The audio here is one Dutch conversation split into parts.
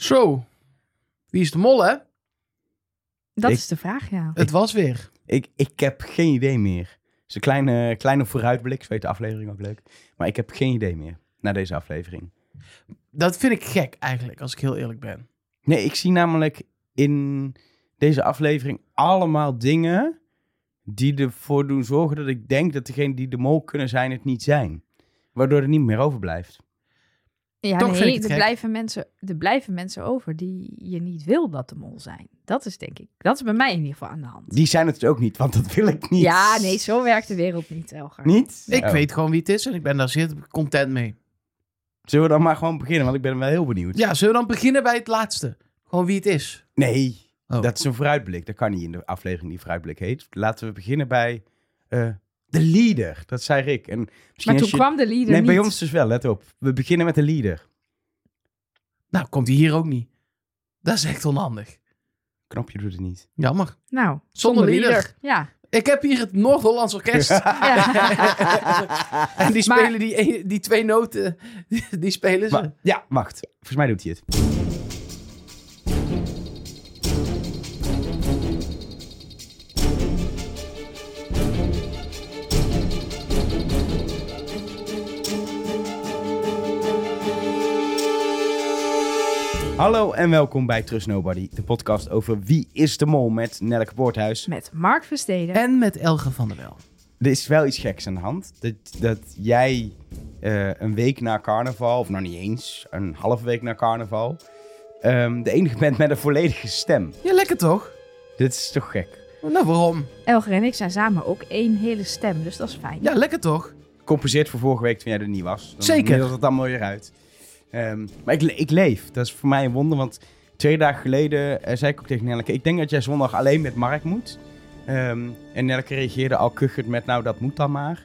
Zo. Wie is de mol, hè? Dat Ik- is de vraag, ja. Het was weer. Ik, ik heb geen idee meer. Het is een kleine, kleine vooruitblik. Zo weet de aflevering ook leuk. Maar ik heb geen idee meer na deze aflevering. Dat vind ik gek eigenlijk, als ik heel eerlijk ben. Nee, ik zie namelijk in deze aflevering allemaal dingen die ervoor doen zorgen dat ik denk dat degene die de mol kunnen zijn het niet zijn. Waardoor er niet meer overblijft. Ja, Toch nee, er gek. blijven, mensen, er blijven mensen over die je niet wil dat de mol zijn. Dat is denk ik, dat is bij mij in ieder geval aan de hand. Die zijn het dus ook niet, want dat wil ik niet. Ja, nee, zo werkt de wereld niet, Elgar. Niet? Ik Oh. weet gewoon wie het is en ik ben daar zeer content mee. Zullen we dan maar gewoon beginnen, want ik ben wel heel benieuwd. Ja, zullen we dan beginnen bij het laatste? Gewoon wie het is. Nee, Oh. dat is een vooruitblik. Dat kan niet in de aflevering die vooruitblik heet. Laten we beginnen bij eh, de leader. Dat zei Rick. En misschien Maar toen je... kwam de leader Nee, niet. bij ons dus wel, let op. We beginnen met de leader. Nou, komt hij hier ook niet. Dat is echt onhandig. Knopje doet het niet. Jammer. Nou, Zonder leader. Ja. Ik heb hier het Noord-Hollands Orkest. ja. en die Maar- spelen die, die twee noten, die, spelen ze. Ja, wacht. Volgens mij doet hij het. Hallo en welkom bij Trust Nobody, de podcast over Wie is de Mol met Nelleke Poorthuis. Met Mark Versteden. En met Elge van der Wel. Er is wel iets geks aan de hand. Dat, dat jij eh, een week na carnaval, of nou niet eens, een halve week na carnaval, ehm, de enige bent met een volledige stem. Ja, lekker toch? Dit is toch gek? Nou, waarom? Elger en ik zijn samen ook één hele stem, dus dat is fijn. Ja, lekker toch? Compenseert voor vorige week toen jij er niet was. Dan Zeker. middelt het allemaal weer uit. Ehm, maar ik, le- ik leef. Dat is voor mij een wonder, want twee dagen geleden eh, zei ik ook tegen Nelleke, ik denk dat jij zondag alleen met Mark moet. Ehm, en Nelleke reageerde al kuchend met, nou dat moet dan maar.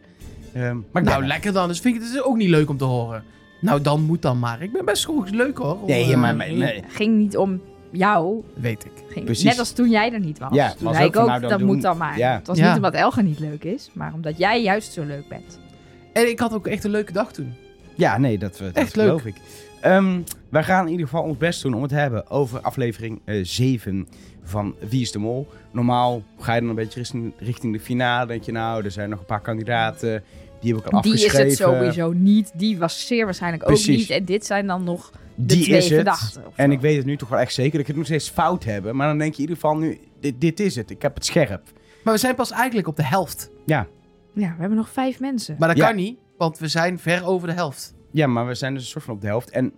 Ehm, maar Nou, er. lekker dan. Dus vind ik het is ook niet leuk om te horen. Nou, dan moet dan maar. Ik ben best goed leuk hoor. om, Nee, eh, maar, nee. Het ging niet om jou. Weet ik. Ging, Precies. net als toen jij er niet was. Ja, toen was zei ook ik van, ook, nou, dan dat doen- moet dan maar. Ja. Het was Ja. niet omdat Elger niet leuk is, maar omdat jij juist zo leuk bent. En ik had ook echt een leuke dag toen. Ja, nee, dat, dat Echt leuk. geloof ik. Ehm, wij gaan in ieder geval ons best doen om het te hebben over aflevering eh 7 van Wie is de Mol. Normaal ga je dan een beetje richting, richting de finale. denk je, nou, er zijn nog een paar kandidaten. Die heb ik al Die is het sowieso niet. Die was zeer waarschijnlijk ook niet. En dit zijn dan nog de Die twee is het. verdachten. of En ik weet het nu toch wel echt zeker dat ik het nog steeds fout heb. Maar dan denk je in ieder geval nu, dit, dit is het. Ik heb het scherp. Maar we zijn pas eigenlijk op de helft. Ja, Ja, we hebben nog vijf mensen. Maar dat Ja. kan niet, want we zijn ver over de helft. ja, maar we zijn dus een soort van op de helft. En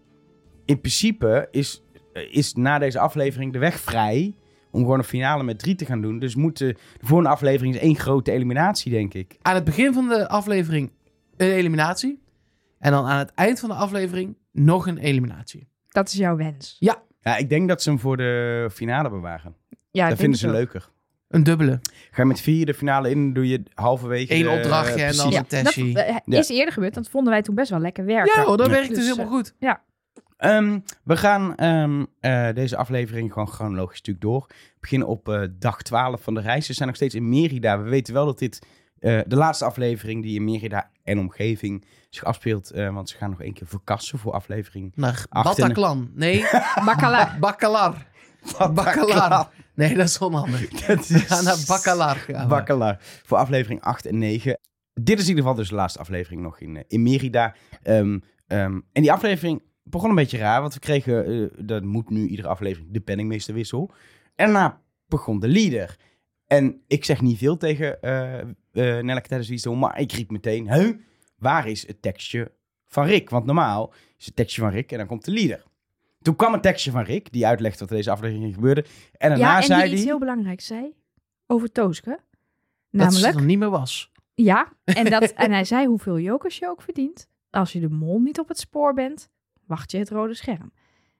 in principe is, is na deze aflevering de weg vrij om gewoon een finale met drie te gaan doen. Dus moet de, de volgende aflevering is één grote eliminatie, denk ik. Aan het begin van de aflevering een eliminatie. En dan aan het eind van de aflevering nog een eliminatie. Dat is jouw wens. Ja, ik denk dat ze hem voor de finale bewaren. Ja, vinden ze ook. leuker. Een dubbele. Ga je met vier de finale in, doe je halverwege... Eén de- opdrachtje en dan een Dat testie. eh, Ja. is eerder gebeurd. Dat vonden wij toen best wel lekker werken. Ja hoor, dat Ja. werkt dus Dus, helemaal goed. Ehm, we gaan ehm, eh, deze aflevering gewoon chronologisch natuurlijk door. We beginnen op eh, dag 12 van de reis. Ze zijn nog steeds in Merida. We weten wel dat dit eh, de laatste aflevering die in Merida en omgeving zich afspeelt. eh, want ze gaan nog één keer verkassen voor aflevering. Naar Bataclan. Nee, Bacala. Bacalar. Bacalar. Nee, dat is onhandig. Dat We gaan naar Bacalar. gaan. Bakkelaar. Voor aflevering 8 en 9. Dit is in ieder geval dus de laatste aflevering nog in, eh, in Merida. Ehm, ehm, en die aflevering begon een beetje raar, want we kregen, eh, dat moet nu iedere aflevering, de penningmeesterwissel. En daarna begon de leader. En ik zeg niet veel tegen eh eh Nelleke tijdens Wie is de Mol, maar ik riep meteen, huh, waar is het tekstje van Rick? Want normaal is het tekstje van Rick en dan komt de leader. Toen kwam een tekstje van Rick, die uitlegt wat er deze aflevering gebeurde. En daarna Ja, en zei die iets heel belangrijks zei over Tooske. Dat Namelijk, ze er niet meer was. ja, en, dat, en hij zei hoeveel jokers je ook verdient. Als je de mol niet op het spoor bent, wacht je het rode scherm.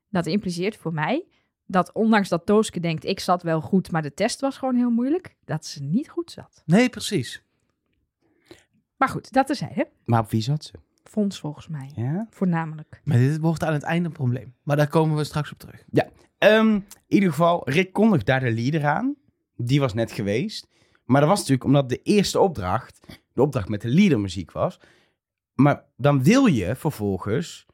Dat impliceert voor mij dat ondanks dat Tooske denkt, ik zat wel goed, maar de test was gewoon heel moeilijk, dat ze niet goed zat. Nee, precies. Maar goed, dat terzijde. Maar op wie zat ze? Fons volgens mij, Ja? voornamelijk. Maar dit wordt aan het einde een probleem. Maar daar komen we straks op terug. Ehm, in ieder geval, Rick kondigt daar de leader aan. Die was net geweest. Maar dat was natuurlijk omdat de eerste opdracht, de opdracht met de leadermuziek was. Maar dan wil je vervolgens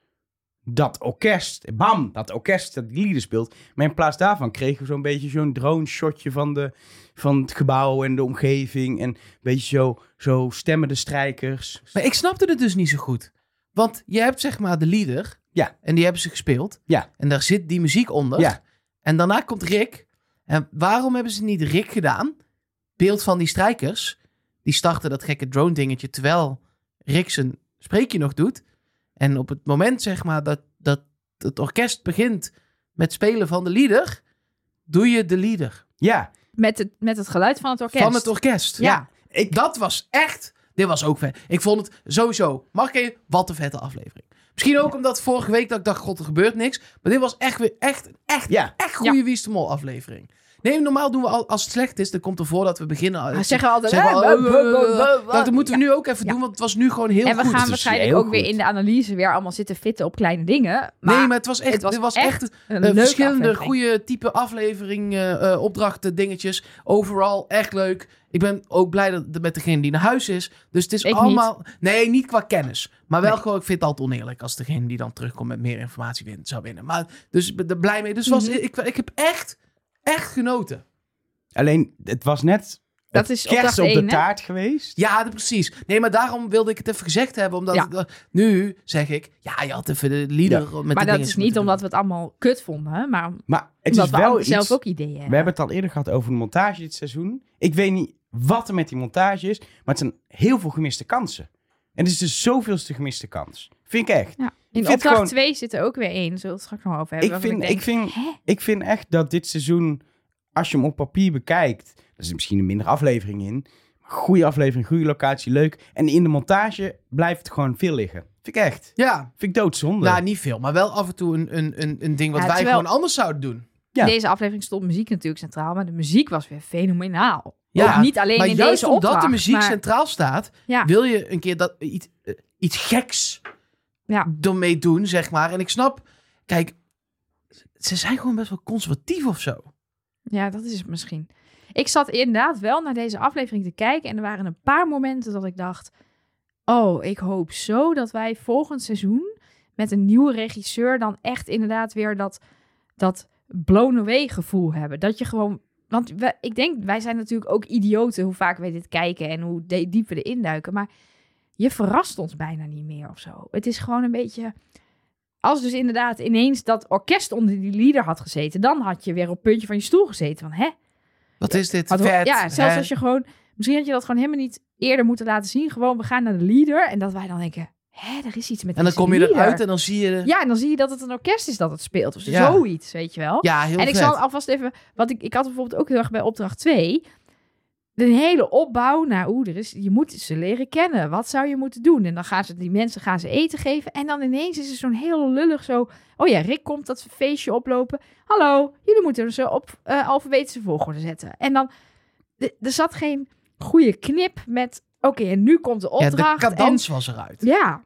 dat orkest, bam, dat orkest dat die lieden speelt. Maar in plaats daarvan kregen we zo'n beetje zo'n drone shotje van, de, van het gebouw en de omgeving. En een beetje zo, zo stemmende strijkers. Maar ik snapte het dus niet zo goed. Want je hebt zeg maar de leader. Ja. En die hebben ze gespeeld. Ja. En daar zit die muziek onder. Ja. En daarna komt Rick. En waarom hebben ze niet Rick gedaan? Beeld van die strijkers. Die starten dat gekke drone dingetje terwijl Rick zijn spreekje nog doet. En op het moment zeg maar dat, dat het orkest begint met spelen van de leader, doe je de leader Ja, Met het, met het geluid van het orkest. van het orkest. Ja. ik, Dat was echt. Dit was ook vet. Ik vond het sowieso. Mag ik even? Wat een vette aflevering. Misschien ook omdat vorige week dat ik dacht: God, er gebeurt niks. Maar dit was echt weer echt, echt, Ja. echt goede Wie is de Mol aflevering. Nee, normaal doen we al, als het slecht is, dan komt er voordat we beginnen. Maar Ah, zeggen we altijd... Zeggen we al, buh, buh, buh, buh, buh. dat moeten we Ja. nu ook even Ja. doen, want het was nu gewoon heel En we goed. gaan waarschijnlijk ook weer goed. in de analyse weer allemaal zitten fitten op kleine dingen. Maar nee, maar het was echt, het was echt echt, verschillende aflevering. goede type aflevering, eh, eh, opdrachten, dingetjes. Overal echt leuk. Ik ben ook blij dat met degene die naar huis is. Dus het is Ik allemaal. Nee, niet qua kennis. Maar wel Nee. gewoon, ik vind het altijd oneerlijk als degene die dan terugkomt met meer informatie wint, zou winnen. Maar dus ik ben er blij mee. Dus was, Mhm. ik, ik heb echt, echt genoten. alleen, het was net Dat is kerst op de één, hè? taart geweest. Ja, dat- precies. Nee, maar daarom wilde ik het even gezegd hebben. Omdat Ja. ik, nu zeg ik, ja, je had even de leader met de maar dat is niet omdat doen. we het allemaal kut vonden, hè, maar Maar het omdat is we wel iets... zelf ook ideeën hebben. We hebben het al eerder gehad over de montage dit seizoen. Ik weet niet wat er met die montage is, maar het zijn heel veel gemiste kansen. En het is dus zoveelste gemiste kans. Vind ik echt. Ja. Ik In vind opdracht gewoon- 2 zit er ook weer één. Zullen we het straks nog over hebben? Ik vind, ik, denk, vind, hè? ik vind echt dat dit seizoen, als je hem op papier bekijkt, er zit misschien een minder aflevering in. Goede aflevering, goede locatie, leuk. En in de montage blijft het gewoon veel liggen. Vind ik echt. Ja, Vind ik doodzonde. nou niet veel. Maar wel af en toe een, een, een, een ding wat Ja, wij terwijl- gewoon anders zouden doen. Ja. Deze aflevering stond muziek natuurlijk centraal, maar de muziek was weer fenomenaal. Ja, ook niet alleen maar in juist deze omdat opdracht, de muziek maar- centraal staat, Ja. wil je een keer dat, iets, eh, iets geks Ja. ermee doen, zeg maar. En ik snap, kijk, ze zijn gewoon best wel conservatief of zo. Ja, dat is het misschien. Ik zat inderdaad wel naar deze aflevering te kijken en er waren een paar momenten dat ik dacht: Oh, ik hoop zo dat wij volgend seizoen met een nieuwe regisseur dan echt inderdaad weer dat, dat blown away gevoel hebben. Dat je gewoon. Want we, ik denk, wij zijn natuurlijk ook idioten hoe vaak wij dit kijken en hoe diep we erin duiken. Maar je verrast ons bijna niet meer of zo. Het is gewoon een beetje. Als dus inderdaad ineens dat orkest onder die leader had gezeten, dan had je weer op het puntje van je stoel gezeten. Van hè? Wat is dit vet. ja, zelfs hè? als je gewoon. Misschien had je dat gewoon helemaal niet eerder moeten laten zien. Gewoon, we gaan naar de leader. En dat wij dan denken: hè, er is iets met En dan kom je leader. eruit en dan zie je... de- Ja, en dan zie je dat het een orkest is dat het speelt. Of Ja. zoiets, weet je wel. Ja, heel en ik zal alvast even. Wat ik, ik had bijvoorbeeld ook heel erg bij opdracht 2. De hele opbouw naar oeh, er is, je moet ze leren kennen. Wat zou je moeten doen? En dan gaan ze die mensen gaan ze eten geven. En dan ineens is er zo'n heel lullig zo. Oh ja, Rick komt dat feestje oplopen. Hallo, jullie moeten ze op eh alfabetische volgorde zetten. En dan de- er zat geen goede knip met. Oké, en nu komt de ja, opdracht. de en cadans was eruit. ja.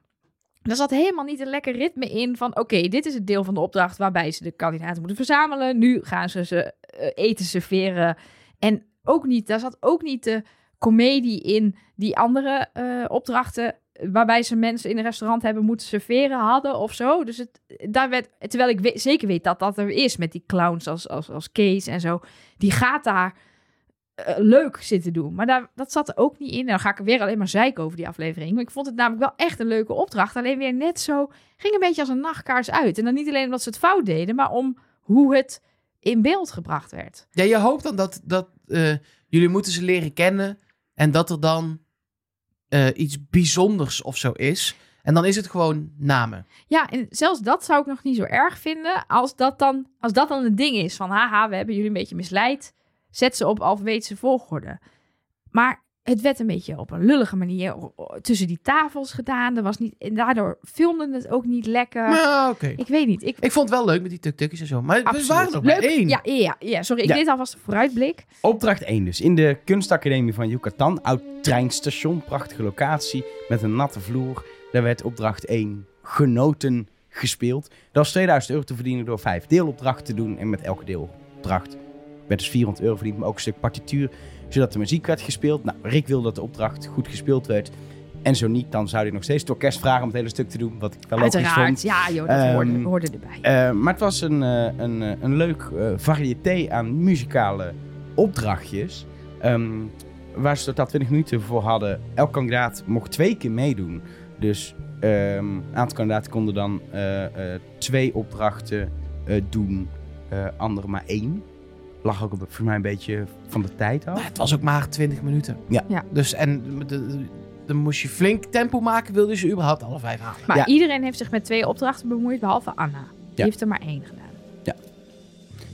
Er zat helemaal niet een lekker ritme in van... oké, dit is het deel van de opdracht waarbij ze de kandidaten moeten verzamelen. Nu gaan ze ze eh, eten serveren. En ook niet, daar zat ook niet de comedie in die andere eh, opdrachten... waarbij ze mensen in een restaurant hebben moeten serveren hadden of zo. Dus het, daar werd, terwijl ik we- zeker weet dat dat er is met die clowns als, als, als Kees en zo. Die gaat daar eh, leuk zitten doen. Maar daar, dat zat er ook niet in. En dan ga ik er weer alleen maar zeiken over die aflevering. Maar ik vond het namelijk wel echt een leuke opdracht. Alleen weer net zo... Ging een beetje als een nachtkaars uit. En dan niet alleen omdat ze het fout deden... maar om hoe het in beeld gebracht werd. Ja, je hoopt dan dat, dat eh, jullie moeten ze leren kennen en dat er dan eh, iets bijzonders of zo is. En dan is het gewoon namen. Ja, en zelfs dat zou ik nog niet zo erg vinden... als dat dan, als dat dan een ding is. Van haha, we hebben jullie een beetje misleid. Zet ze op alfabetische volgorde. Maar het werd een beetje op een lullige manier tussen die tafels gedaan. Er was niet, en daardoor filmde het ook niet lekker. Maar oké. Ik weet niet. Ik, Ik vond het wel leuk met die tuk-tukjes en zo. Maar Absoluut. we waren nog Leuk. één. Ja, ja, ja, sorry. Ik Ja. deed alvast een vooruitblik. Opdracht 1 dus. In de kunstacademie van Yucatan. Oud treinstation. Prachtige locatie. Met een natte vloer. Daar werd opdracht 1 genoten gespeeld. Dat was 2000 euro te verdienen door vijf deelopdrachten te doen. En met elke deelopdracht werd dus 400 euro verdiend. Maar ook een stuk partituur. Zodat de muziek werd gespeeld. Nou, Rick wilde dat de opdracht goed gespeeld werd. En zo niet, dan zou hij nog steeds het orkest vragen om het hele stuk te doen. Wat ik wel logisch Uiteraard, vond. ja joh, dat Ehm, hoorde, hoorde erbij. Eh, maar het was een, eh, een, eh, een leuk variété aan muzikale opdrachtjes. ehm, waar ze totaal 20 minuten voor hadden. Elk kandidaat mocht twee keer meedoen. Dus ehm, een aantal kandidaten konden dan twee opdrachten doen. anderen maar één. Lag ook op, voor mij een beetje van de tijd af. Maar het was ook maar 20 minuten. Ja. Ja. Dus en de- de- dan moest je flink tempo maken, wilde je ze überhaupt alle vijf halen. Maar ja. iedereen heeft zich met twee opdrachten bemoeid, behalve Anna. Die Ja. heeft er maar één gedaan.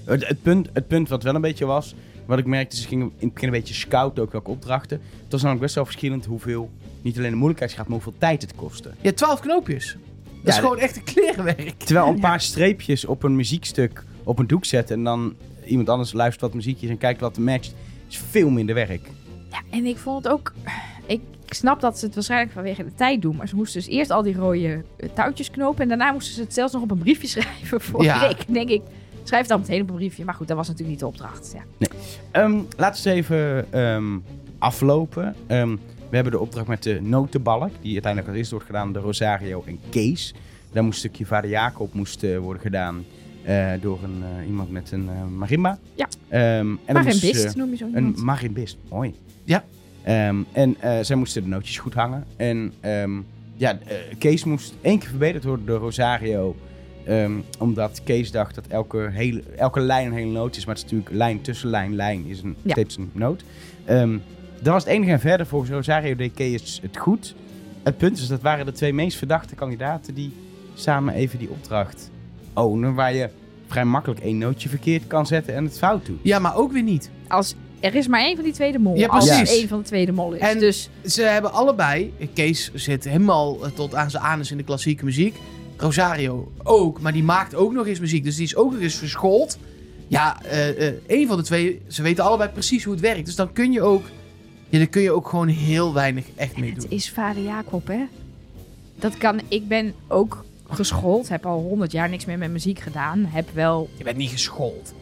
Het, het, punt, het punt wat wel een beetje was, wat ik merkte, ze gingen in het begin een beetje scouten ook welke opdrachten. Het was namelijk best wel verschillend hoeveel, niet alleen de moeilijkheidsgraad, maar hoeveel tijd het kostte. Hebt 12 knoopjes. Dat Ja, is gewoon echt een klerenwerk. Terwijl een Ja. paar streepjes op een muziekstuk op een doek zetten en dan iemand anders luistert wat muziekjes en kijkt wat matcht, is veel minder werk. Ja, en ik vond het ook... Ik, snap dat ze het waarschijnlijk vanwege de tijd doen. Maar ze moesten dus eerst al die rode eh, touwtjes knopen. En daarna moesten ze het zelfs nog op een briefje schrijven voor Ja. Rick. denk ik, schrijf dan meteen op een briefje. Maar goed, dat was natuurlijk niet de opdracht. Ja. Ehm, laten we eens even ehm, aflopen. Ehm, we hebben de opdracht met de notenbalk, die uiteindelijk als eerste wordt gedaan door Rosario en Kees. Daar moest een stukje Vader Jacob moest, eh, worden gedaan eh, door een, eh, iemand met een eh, marimba. Ja. Ehm, en dan maar moest een ze- bist noem je zo Een marimbist, mooi. Ja. Ehm, en eh, zij moesten de nootjes goed hangen. En ehm, ja, eh, Kees moest één keer verbeterd worden door Rosario. Ehm, omdat Kees dacht dat elke, hele, elke lijn een hele noot is. Maar het is natuurlijk lijn tussen lijn, lijn is een, Ja. steeds een noot. Ehm, dat was het enige en verder. Volgens Rosario deed Kees het goed. Het punt is, dat waren de twee meest verdachte kandidaten die samen even die opdracht ownen. Waar je vrij makkelijk één nootje verkeerd kan zetten en het fout doet. Ja, maar ook weer niet. Als, er is maar één van die tweede mol. Ja, als er precies. één van de tweede mol is. En- dus Ze hebben allebei... Kees zit helemaal eh, tot aan zijn anus in de klassieke muziek. Rosario ook, maar die maakt ook nog eens muziek. Dus die is ook nog eens verschoold. Ja, eh eh een van de twee, ze weten allebei precies hoe het werkt. Dus dan kun je ook... Ja, dan kun je ook gewoon heel weinig echt mee het doen. is vader Jacob, hè? Dat kan... Ik ben ook geschoold. Heb al honderd jaar niks meer met muziek gedaan. Heb wel... Je bent niet geschoold.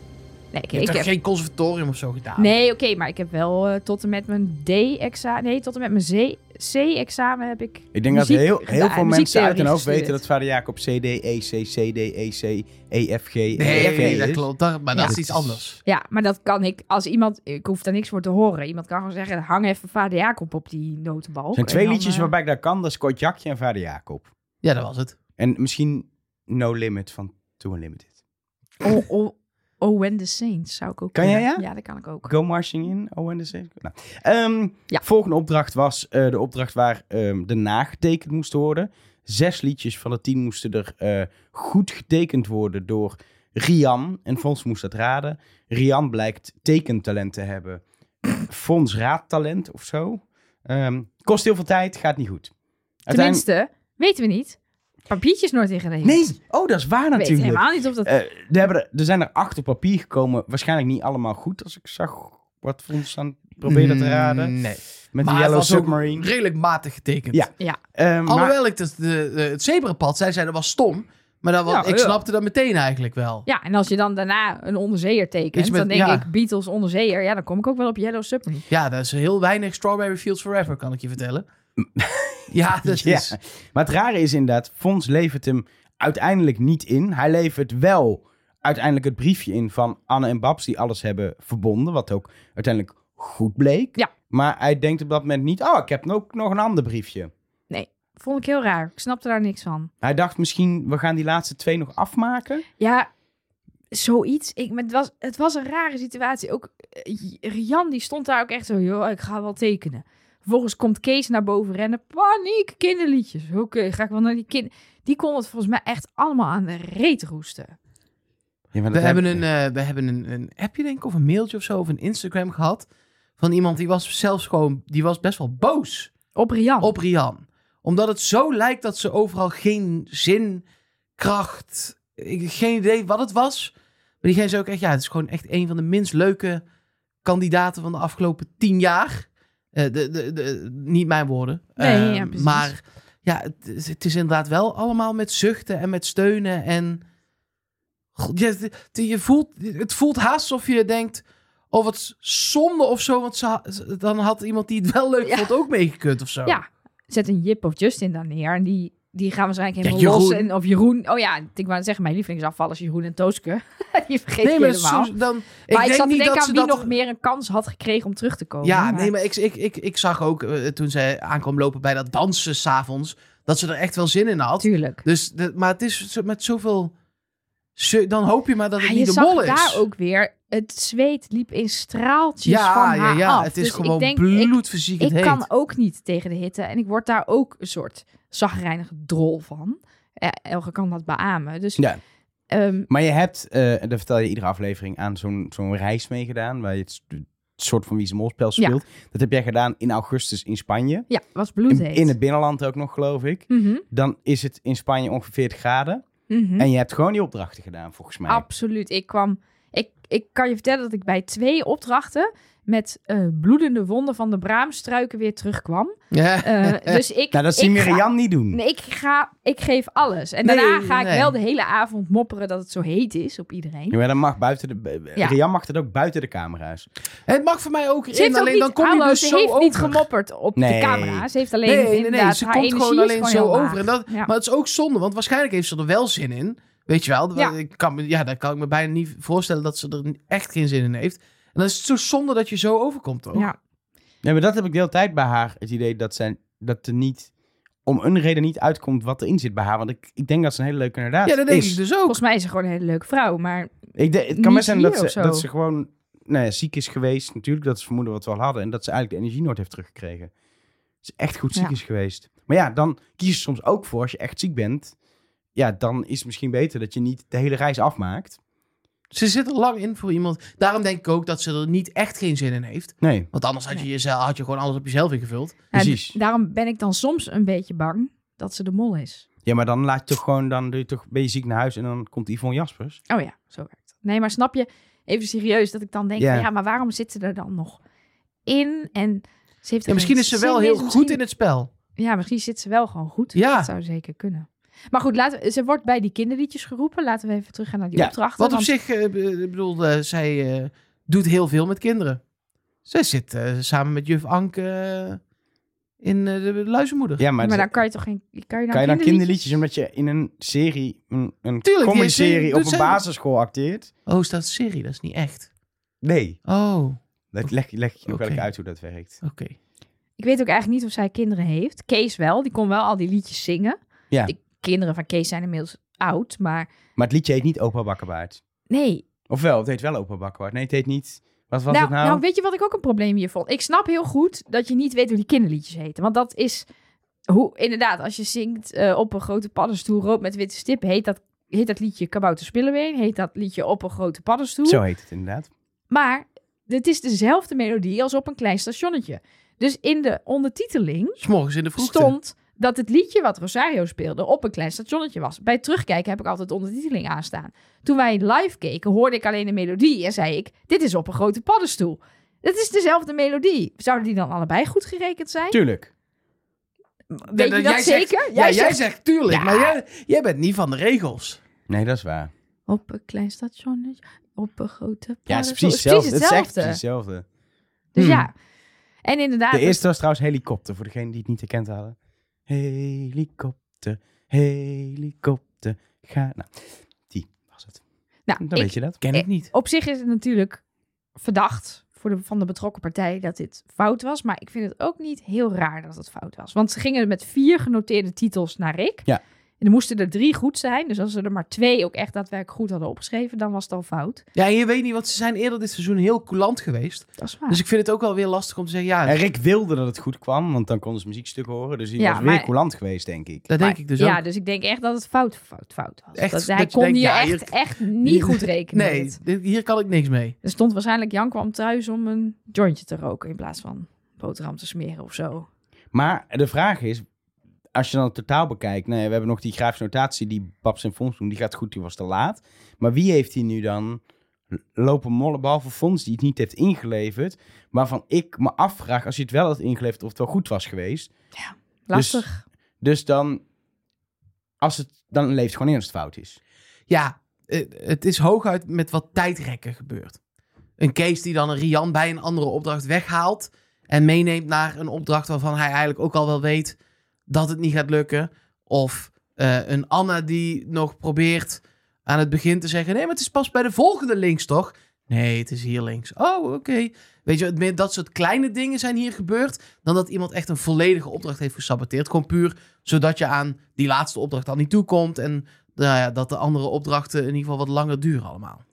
Nee, ik, Je hebt ik toch heb... geen conservatorium of zo gedaan? Nee, oké, maar ik heb wel eh, tot en met mijn D-examen... Nee, tot en met mijn C-examen heb ik Ik denk dat heel, heel veel mensen uit hun hoofd weten dat vader Jacob C, D, E, C, C, D, E, C, E, F, G, E, Nee, F, G nee, dat is. klopt. Dat- maar Ja. dat is iets anders. Ja, maar dat kan ik als iemand... Ik hoef daar niks voor te horen. Iemand kan gewoon zeggen, hang even vader Jacob op die notenbalk. Er zijn twee dan, liedjes eh, waarbij ik dat kan. Dat is Kotjakje en vader Jacob. Ja, dat was het. En misschien No Limit van Too Unlimited. Oh, oh, oh, When the Saints zou ik ook Kan jij, ja? Ja, dat kan ik ook. Go Marching In, Oh and the Same. Nou, ehm, Ja. Volgende opdracht was eh, de opdracht waar ehm, de nagetekend moest worden. Zes liedjes van de tien moesten er eh, goed getekend worden door Rian. En Fons moest dat raden. Rian blijkt tekentalent te hebben. Fons raadtalent of zo. Ehm, kost heel veel tijd, gaat niet goed. Uiteindelijk- Tenminste, weten we niet. Papiertjes nooit ingeregeld. Nee, oh, dat is waar natuurlijk. helemaal niet of dat... Eh, er, hebben er, er zijn er acht op papier gekomen. Waarschijnlijk niet allemaal goed, als ik zag wat Fons aan het proberen te raden. Nee. Met Maar de het Yellow Submarine. redelijk matig getekend. Ja. ja, Ehm, maar- Alhoewel ik het, de, de- het zebrapad zei, zei dat was stom. Maar dat was, Ja, ik ja. snapte dat meteen eigenlijk wel. ja, en als je dan daarna een onderzeeër tekent, met- dan denk ja. ik Beatles onderzeeër. Ja, dan kom ik ook wel op Yellow Submarine. Ja, dat is heel weinig Strawberry Fields Forever, kan ik je vertellen. ja, dat Ja. is... Maar het rare is inderdaad, Fons levert hem uiteindelijk niet in. Hij levert wel uiteindelijk het briefje in van Anne en Babs, die alles hebben verbonden. Wat ook uiteindelijk goed bleek. Ja. Maar hij denkt op dat moment niet, oh, ik heb ook nog een ander briefje. Vond ik heel raar. Ik snapte daar niks van. Hij dacht misschien, we gaan die laatste twee nog afmaken. Ja, zoiets. Ik, maar het, was, het was een rare situatie. Ook eh, Jan, die stond daar ook echt zo, joh, ik ga wel tekenen. Vervolgens komt Kees naar boven rennen. Paniek, kinderliedjes. Oké, ga ik wel naar die kind. Die kon het volgens mij echt allemaal aan de reet roesten. Ja, maar We hebben, heb- een, eh, we hebben een, een appje, denk ik, of een mailtje of zo, of een Instagram gehad. Van iemand die was zelfs gewoon, die was best wel boos Op Rian. op Rian. Omdat het zo lijkt dat ze overal geen zin, kracht, ik, geen idee wat het was. Maar diegene zei ook echt, ja, het is gewoon echt een van de minst leuke kandidaten van de afgelopen tien jaar. Eh, de, de, de, niet mijn woorden. Nee, Eh, ja, precies. maar ja, het, is- het is inderdaad wel allemaal met zuchten en met steunen. En God, het, het- je voelt, het voelt haast alsof je denkt, oh wat zonde of zo. Want ze, dan had iemand die het wel leuk Ja. vond ook meegekund of zo. Ja, zet een Jip of Justin dan neer. En die, die gaan waarschijnlijk Ja, helemaal los. Jeroen. En, of Jeroen. Oh ja, ik wou zeggen, mijn lievelingsafval is Jeroen en Tooske. die vergeet Nee, ik maar helemaal. zo, dan, maar ik ik denk zat te niet denken dat aan ze wie dat... nog meer een kans had gekregen om terug te komen. Ja, Maar- nee, maar ik, ik, ik, ik zag ook eh, toen zij aankwam lopen bij dat dansen s'avonds, dat ze er echt wel zin in had. Tuurlijk. Dus, de, maar het is met zoveel... zo- dan hoop je maar dat het Ja, je niet de mol is. daar ook weer, het zweet liep in straaltjes ja, van ja, haar ja, af. het is Dus gewoon ik ik, bloedverziekend ik heet. kan ook niet tegen de hitte. En ik word daar ook een soort zagrijnige drol van. Elge kan dat beamen. Dus Ja. ehm, Maar je hebt, eh dat vertel je iedere aflevering, aan zo'n zo'n reis meegedaan. Waar je het, het soort van wie molspel Ja. speelt. Dat heb jij gedaan in augustus in Spanje. ja, was In, bloedheet. in het binnenland ook nog, geloof ik. Mhm, Dan is het in Spanje ongeveer 40 graden. mhm. En je hebt gewoon die opdrachten gedaan, volgens mij. Absoluut. Ik kwam. Ik, ik kan je vertellen dat ik bij twee opdrachten met eh, bloedende wonden van de braamstruiken weer terugkwam. Ja. Eh, dus ik. nou, dat zien ik we ga- Rian niet doen. Nee, ik, ga, ik geef alles. En Nee, daarna ga ik wel de hele avond mopperen dat het zo heet is op iedereen. Ja, maar dat mag buiten de... Ja. Rian mag het ook buiten de camera's. Het mag voor mij ook Ze in, ook alleen niet, dan kom hallo, je dus ze zo heeft over. niet gemopperd op Nee. de camera. Ze heeft alleen Nee, nee, ze haar komt energie gewoon alleen gewoon zo over. En dat, Ja. Maar het is ook zonde, want waarschijnlijk heeft ze er wel zin in. Weet je wel? Ja. Ik kan, me- ja, dat kan ik me bijna niet voorstellen dat ze er echt geen zin in heeft. En dan is het zo zonde dat je zo overkomt, toch? Ja. Nee, maar dat heb ik de hele tijd bij haar. Het idee dat, zij, dat er niet... Om een reden niet uitkomt wat erin zit bij haar. Want ik, ik denk dat ze een hele leuke inderdaad Ja, dat denk is. ik dus ook. Volgens mij is ze gewoon een hele leuke vrouw. Maar Ik denk- het kan best zijn dat ze, dat ze gewoon nou ja, ziek is geweest. Natuurlijk, dat is vermoeden wat we al hadden. En dat ze eigenlijk de energie nooit heeft teruggekregen. Ze echt goed ziek Ja. is geweest. Maar ja, dan kies je soms ook voor, als je echt ziek bent... Ja, dan is het misschien beter dat je niet de hele reis afmaakt. Ze zit er lang in voor iemand. Daarom denk ik ook dat ze er niet echt geen zin in heeft. Nee. Want anders had je, jezelf, had je gewoon alles op jezelf ingevuld. Precies. En daarom ben ik dan soms een beetje bang dat ze de mol is. Ja, maar dan laat je toch gewoon... Dan doe je toch, ben je ziek naar huis en dan komt Yvonne Jaspers. Oh ja, zo werkt het. Nee, maar snap je, even serieus, dat ik dan denk, Ja. maar waarom zit ze er dan nog in? En ze heeft er Ja, misschien geen is ze zin wel in, heel goed misschien- in het spel. Ja, misschien zit ze wel gewoon goed. Ja. Dat zou zeker kunnen. Maar goed, laten, we- ze wordt bij die kinderliedjes geroepen. Laten we even teruggaan naar die Ja, opdrachten. Wat op want- zich, eh, ik bedoel, eh, zij eh, doet heel veel met kinderen. Zij zit eh, samen met juf Anke in eh, de luizenmoeder. Ja, maar, maar dan kan je toch geen... Kan je dan, kan je dan kinderliedjes- kinderliedjes... Omdat je in een serie, een, een Tuurlijk, serie op een basisschool acteert? Oh, staat serie, dat is niet echt. Nee. Oh, Dat leg, leg ik je nog wel uit hoe dat werkt. oké. Ik weet ook eigenlijk niet of zij kinderen heeft. Kees wel, die kon wel al die liedjes zingen. Ja. Kinderen van Kees zijn inmiddels oud, maar Maar het liedje heet niet Opa Bakkerbaard. nee. Ofwel, het heet wel Opa Bakkerbaard. Nee, het heet niet... Wat was nou, het nou? nou, weet je wat ik ook een probleem hier vond? Ik snap heel goed dat je niet weet hoe die kinderliedjes heten. Want dat is hoe, inderdaad, als je zingt eh, op een grote paddenstoel rood met witte stip, heet dat, heet dat liedje Kabouter Spilleween, heet dat liedje op een grote paddenstoel. Zo heet het inderdaad. Maar het is dezelfde melodie als op een klein stationnetje. Dus in de ondertiteling S'morgens in de vroegte. stond dat het liedje wat Rosario speelde op een klein stationnetje was. Bij terugkijken heb ik altijd de ondertiteling aanstaan. Toen wij live keken, hoorde ik alleen de melodie en zei ik: Dit is op een grote paddenstoel. Het is dezelfde melodie. Zouden die dan allebei goed gerekend zijn? Tuurlijk. Weet Ja, je dat jij zegt- zeker? ja, jij zegt, zegt tuurlijk, Ja. maar jij, jij bent niet van de regels. Nee, dat is waar. Op een klein stationnetje, op een grote Ja, het is paddenstoel. precies Het is hetzelfde. Het is precies hetzelfde. Dus Hmm. ja. En inderdaad, De eerste was trouwens helikopter, voor degenen die het niet herkend hadden. Helikopter, helikopter, ga... Nou, die was het. nou, Dan ik- weet je dat. Ken ik niet. op zich is het natuurlijk verdacht voor de, van de betrokken partij dat dit fout was. Maar ik vind het ook niet heel raar dat het fout was. Want ze gingen met vier genoteerde titels naar Rick. Ja. En er moesten er drie goed zijn. Dus als ze er maar twee ook echt daadwerkelijk goed hadden opgeschreven, dan was het al fout. Ja, en je weet niet, want ze zijn eerder dit seizoen heel coulant geweest. Dat is waar. Dus ik vind het ook wel weer lastig om te zeggen, ja, En Rick wilde dat het goed kwam, want dan konden ze muziekstuk horen. Dus hij Ja, was weer coulant geweest, denk ik. dat denk ik dus ja, ook. dus ik denk echt dat het fout, fout, fout was. Echt, dat hij dat kon denkt, hier ja, echt, hier- echt niet goed rekenen. Nee, dit- hier kan ik niks mee. Er stond waarschijnlijk Jan kwam thuis om een jointje te roken in plaats van boterham te smeren of zo. Maar de vraag is, als je dan het totaal bekijkt... Nee, we hebben nog die grafische notatie die Babs en Fons doen. Die gaat goed, die was te laat. Maar wie heeft die nu dan lopen mollen, behalve Fons die het niet heeft ingeleverd... waarvan ik me afvraag, als hij het wel had ingeleverd... of het wel goed was geweest. Lastig. Dus dan, als het, dan leeft gewoon in als het fout is. Ja, eh, het is hooguit met wat tijdrekken gebeurd. Een Kees die dan een Rian bij een andere opdracht weghaalt... en meeneemt naar een opdracht waarvan hij eigenlijk ook al wel weet... dat het niet gaat lukken. Of eh, een Anna die nog probeert aan het begin te zeggen... nee, maar het is pas bij de volgende links, toch? Nee, het is hier links. Oh, oké. Weet je, dat soort kleine dingen zijn hier gebeurd... dan dat iemand echt een volledige opdracht heeft gesaboteerd. Gewoon puur zodat je aan die laatste opdracht al niet toekomt... en nou ja, dat de andere opdrachten in ieder geval wat langer duren allemaal.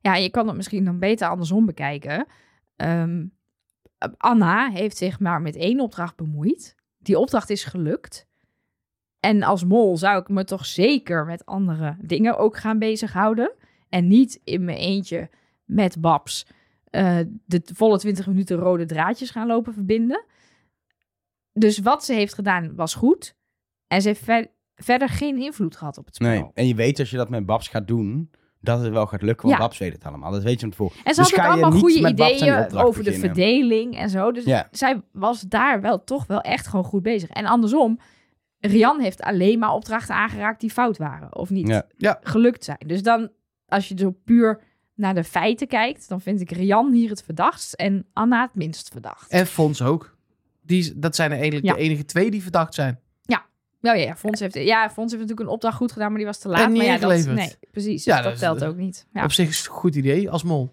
Ja, je kan het misschien dan beter andersom bekijken. Ehm, Anna heeft zich maar met één opdracht bemoeid. Die opdracht is gelukt. En als mol zou ik me toch zeker met andere dingen ook gaan bezighouden. En niet in mijn eentje met Babs eh, de volle 20 minuten rode draadjes gaan lopen verbinden. Dus wat ze heeft gedaan was goed. En ze heeft ver- verder geen invloed gehad op het spel. Nee, en je weet als je dat met Babs gaat doen, dat het wel gaat lukken, want Ja. Babs weet het allemaal. Dat weet je van tevoren. En ze Dus had ook ga je allemaal niet goede ideeën over de beginnen. verdeling en zo. Dus Ja. zij was daar wel toch wel echt gewoon goed bezig. En andersom, Rian heeft alleen maar opdrachten aangeraakt die fout waren. Of niet Ja. Ja. gelukt zijn. Dus dan, als je zo puur naar de feiten kijkt, dan vind ik Rian hier het verdachtst en Anna het minst verdacht. En Fons ook. Die, dat zijn eigenlijk Ja. de enige twee die verdacht zijn. Nou ja, ja, Fons heeft, ja, Fons heeft natuurlijk een opdracht goed gedaan, maar die was te laat. En niet maar ja, dat, nee, precies. Ja, dus dat, telt ook niet. Ja. Op zich is het een goed idee als mol.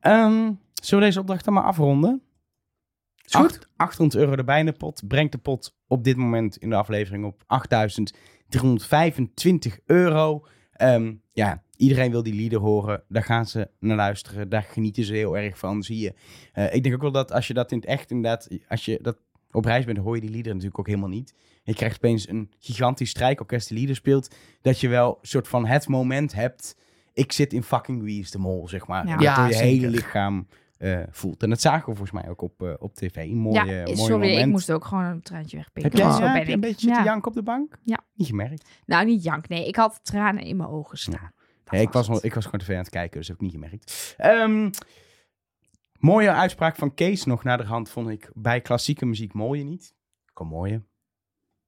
Ehm, zullen we deze opdracht dan maar afronden? Is goed? Acht- 800 euro erbij in de pot. Brengt de pot op dit moment in de aflevering op 8.325 euro. Ehm, ja, iedereen wil die lieder horen. Daar gaan ze naar luisteren. Daar genieten ze heel erg van, zie je. Eh, ik denk ook wel dat als je dat in het echt inderdaad... Als je dat op reis bent, hoor je die liederen natuurlijk ook helemaal niet. Je krijgt opeens een gigantisch strijkorkest die lieder speelt. Dat je wel een soort van het moment hebt... Ik zit in fucking Wie is de Mol, zeg maar. Ja. Ja, door je zeker. hele lichaam eh, voelt. En dat zagen we volgens mij ook op, eh, op tv. Een mooie, ja, mooie sorry, moment. ik moest ook gewoon een traantje wegpikken. Heb jij want zo ja, ben heb je een beetje Ja. janken op de bank? Ja. Niet gemerkt. Nou, niet jank. Nee, ik had tranen in mijn ogen staan. Nee, ik, was, het. ik was gewoon tv aan het kijken, dus heb ik niet gemerkt. Ehm, mooie uitspraak van Kees nog naderhand vond ik bij klassieke muziek mooie niet. Kom mooie.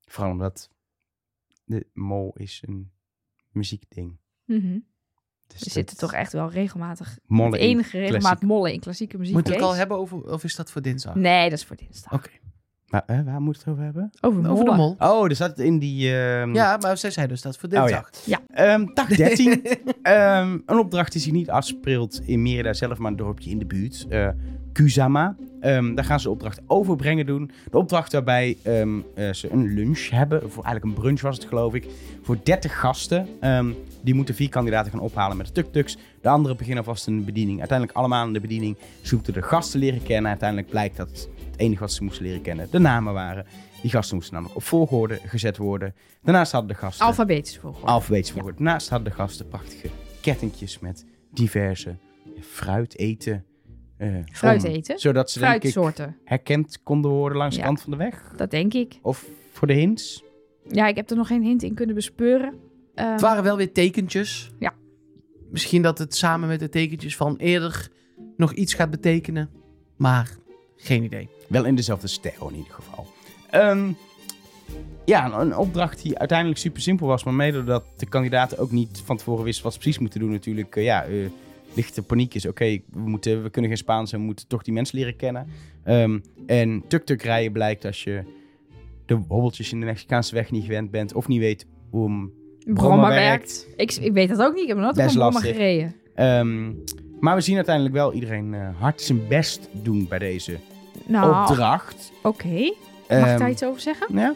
Vooral omdat de mol is een muziekding. Dus We dat- zitten toch echt wel regelmatig. mollen de enige regelmaat mollen in klassieke muziek. Moet ik het al hebben over, of is dat voor dinsdag? Nee, dat is voor dinsdag. Oké. Maar, eh, waar moet het over hebben? Over, Over de mollen. mol. Oh, er staat het in die... ehm, Ja, maar zij zei dus dat voor Oh, ja. dinsdag. Ehm, dag 13. Ehm, een opdracht die zich niet afspeelt in Merida zelf, maar een dorpje in de buurt. Eh Kusama. Ehm, daar gaan ze de opdracht overbrengen doen. De opdracht waarbij ehm, eh, ze een lunch hebben. Voor eigenlijk een brunch was het geloof ik. Voor 30 gasten. Ehm, die moeten vier kandidaten gaan ophalen met de tuk-tuks. De anderen beginnen vast een bediening. Uiteindelijk allemaal in de bediening. Ze moeten de gasten leren kennen. Uiteindelijk blijkt dat het enige wat ze moesten leren kennen de namen waren. Die gasten moesten namelijk op volgorde gezet worden. Daarnaast hadden de gasten... Alfabetisch volgorde. Alfabetisch volgorde. Daarnaast hadden de gasten prachtige kettingjes met diverse fruit eten. eh, Fruit om- eten? Zodat ze denk ik herkend konden worden langs de Ja. kant van de weg. Dat denk ik. Of voor de hints. Ja, ik heb er nog geen hint in kunnen bespeuren. Ehm, Het waren wel weer tekentjes. Ja. Misschien dat het samen met de tekentjes van eerder nog iets gaat betekenen. Maar geen idee. Wel in dezelfde stijl in ieder geval. Ehm, ja, een, opdracht die uiteindelijk super simpel was. Maar mede doordat de kandidaten ook niet van tevoren wisten wat ze precies moeten doen. Natuurlijk, eh, ja, eh, lichte paniek is. Oké, we moeten, we kunnen geen Spaans en we moeten toch die mensen leren kennen. Ehm, en tuk-tuk rijden blijkt als je de hobbeltjes in de Mexicaanse weg niet gewend bent. Of niet weet hoe hem Bromma werkt. Ik, ik weet dat ook niet. Ik heb nog nooit op Bromma lastig. gereden. Ehm, maar we zien uiteindelijk wel iedereen eh, hard zijn best doen bij deze Nou, opdracht. oké. Mag ik Ehm, daar iets over zeggen? Ja?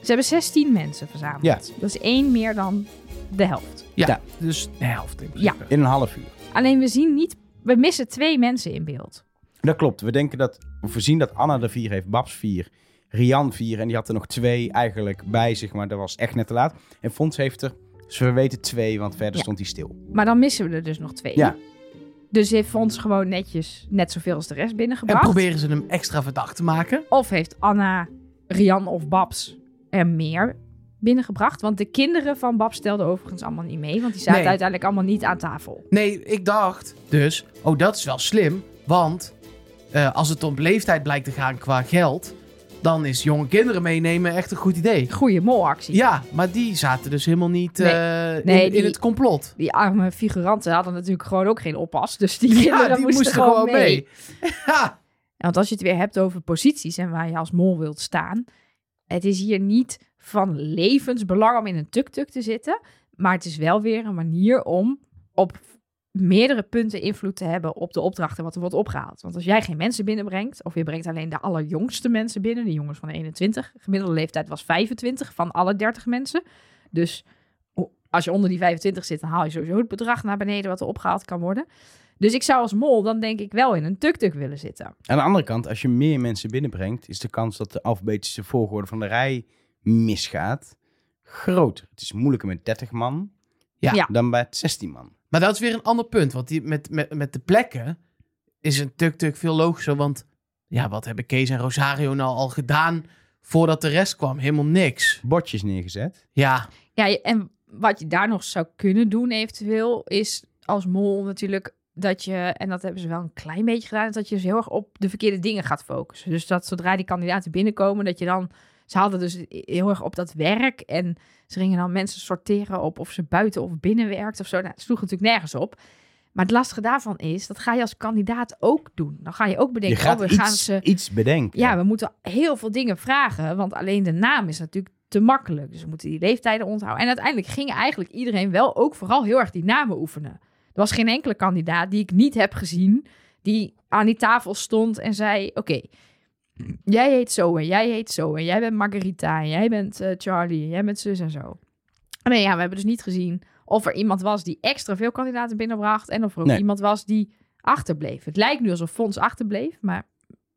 Ze hebben 16 mensen verzameld. Ja. Dat is één meer dan de helft. Ja, Ja. dus de helft in Ja. In een half uur. Alleen we zien niet... We missen twee mensen in beeld. Dat klopt. We denken dat, we zien dat Anna er vier heeft, Babs vier, Rian vier en die had er nog twee eigenlijk bij zich, maar dat was echt net te laat. En Fons heeft er, dus we weten twee, want verder Ja. stond hij stil. Maar dan missen we er dus nog twee. Ja. Dus heeft Fons gewoon netjes net zoveel als de rest En binnengebracht. proberen ze hem extra verdacht te maken. Of heeft Anna, Rian of Babs er meer binnengebracht? Want de kinderen van Babs stelden overigens allemaal niet mee. Want die zaten Nee. uiteindelijk allemaal niet aan tafel. Nee, ik dacht dus, oh dat is wel slim. Want eh, als het om leeftijd blijkt te gaan qua geld, dan is jonge kinderen meenemen echt een goed idee. Goeie molactie. Ja, maar die zaten dus helemaal niet Nee. eh, Nee, in, die- in het complot. Die arme figuranten hadden natuurlijk gewoon ook geen oppas. Dus die Ja, kinderen die moesten, gewoon mee. ja, Want als je het weer hebt over posities en waar je als mol wilt staan. Het is hier niet van levensbelang om in een tuk-tuk te zitten. Maar het is wel weer een manier om op meerdere punten invloed te hebben op de opdrachten wat er wordt opgehaald. Want als jij geen mensen binnenbrengt, of je brengt alleen de allerjongste mensen binnen, de jongens van 21, gemiddelde leeftijd was 25 van alle 30 mensen. Dus als je onder die 25 zit, dan haal je sowieso het bedrag naar beneden wat er opgehaald kan worden. Dus ik zou als mol dan denk ik wel in een tuk-tuk willen zitten. Aan de andere kant, als je meer mensen binnenbrengt, is de kans dat de alfabetische volgorde van de rij misgaat groter. Het is moeilijker met 30 man Ja. Ja. dan bij 16 man. Maar dat is weer een ander punt. Want die, met, met, met de plekken is een tuk-tuk veel logischer. Want ja, wat hebben Kees en Rosario nou al gedaan voordat de rest kwam? Helemaal niks. Bordjes neergezet. Ja, Ja, en wat je daar nog zou kunnen doen eventueel, is als mol natuurlijk dat je, en dat hebben ze wel een klein beetje gedaan, is dat je dus heel erg op de verkeerde dingen gaat focussen. Dus dat zodra die kandidaten binnenkomen, dat je dan, ze hadden dus heel erg op dat werk en ze gingen dan mensen sorteren op of ze buiten of binnen werkt of zo. Nou, het sloeg natuurlijk nergens op. Maar het lastige daarvan is, dat ga je als kandidaat ook doen. Dan ga je ook Je bedenken, gaat oh, we gaan iets, ze... iets bedenken. Ja, we moeten heel veel dingen vragen, want alleen de naam is natuurlijk te makkelijk. Dus we moeten die leeftijden onthouden. En uiteindelijk ging eigenlijk iedereen wel ook vooral heel erg die namen oefenen. Er was geen enkele kandidaat die ik niet heb gezien, die aan die tafel stond en zei: Oké, jij heet zo en jij heet zo en jij bent Margarita en jij bent eh, Charlie en jij bent zus en zo. Nee, ja, we hebben dus niet gezien of er iemand was die extra veel kandidaten binnenbracht en of er ook Nee. iemand was die achterbleef. Het lijkt nu alsof Fons achterbleef, maar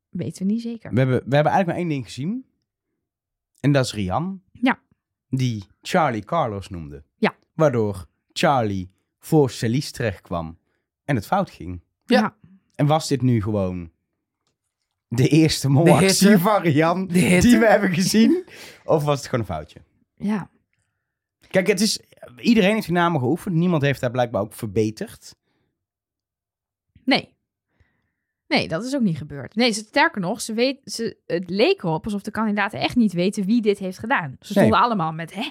weten we niet zeker. We hebben, we hebben eigenlijk maar één ding gezien. En dat is Rian. Ja. Die Charlie Carlos noemde. Ja. Waardoor Charlie voor Celis terecht kwam. En het fout ging. Ja. En was dit nu gewoon de eerste molactie hitte. die we hebben gezien? Of was het gewoon een foutje? ja. Kijk, het is, iedereen heeft die namen geoefend. Niemand heeft daar blijkbaar ook verbeterd. Nee. Nee, dat is ook niet gebeurd. Nee, ze- sterker nog, ze weet, ze, het leek erop alsof de kandidaten echt niet weten wie dit heeft gedaan. Ze stonden allemaal met, hè?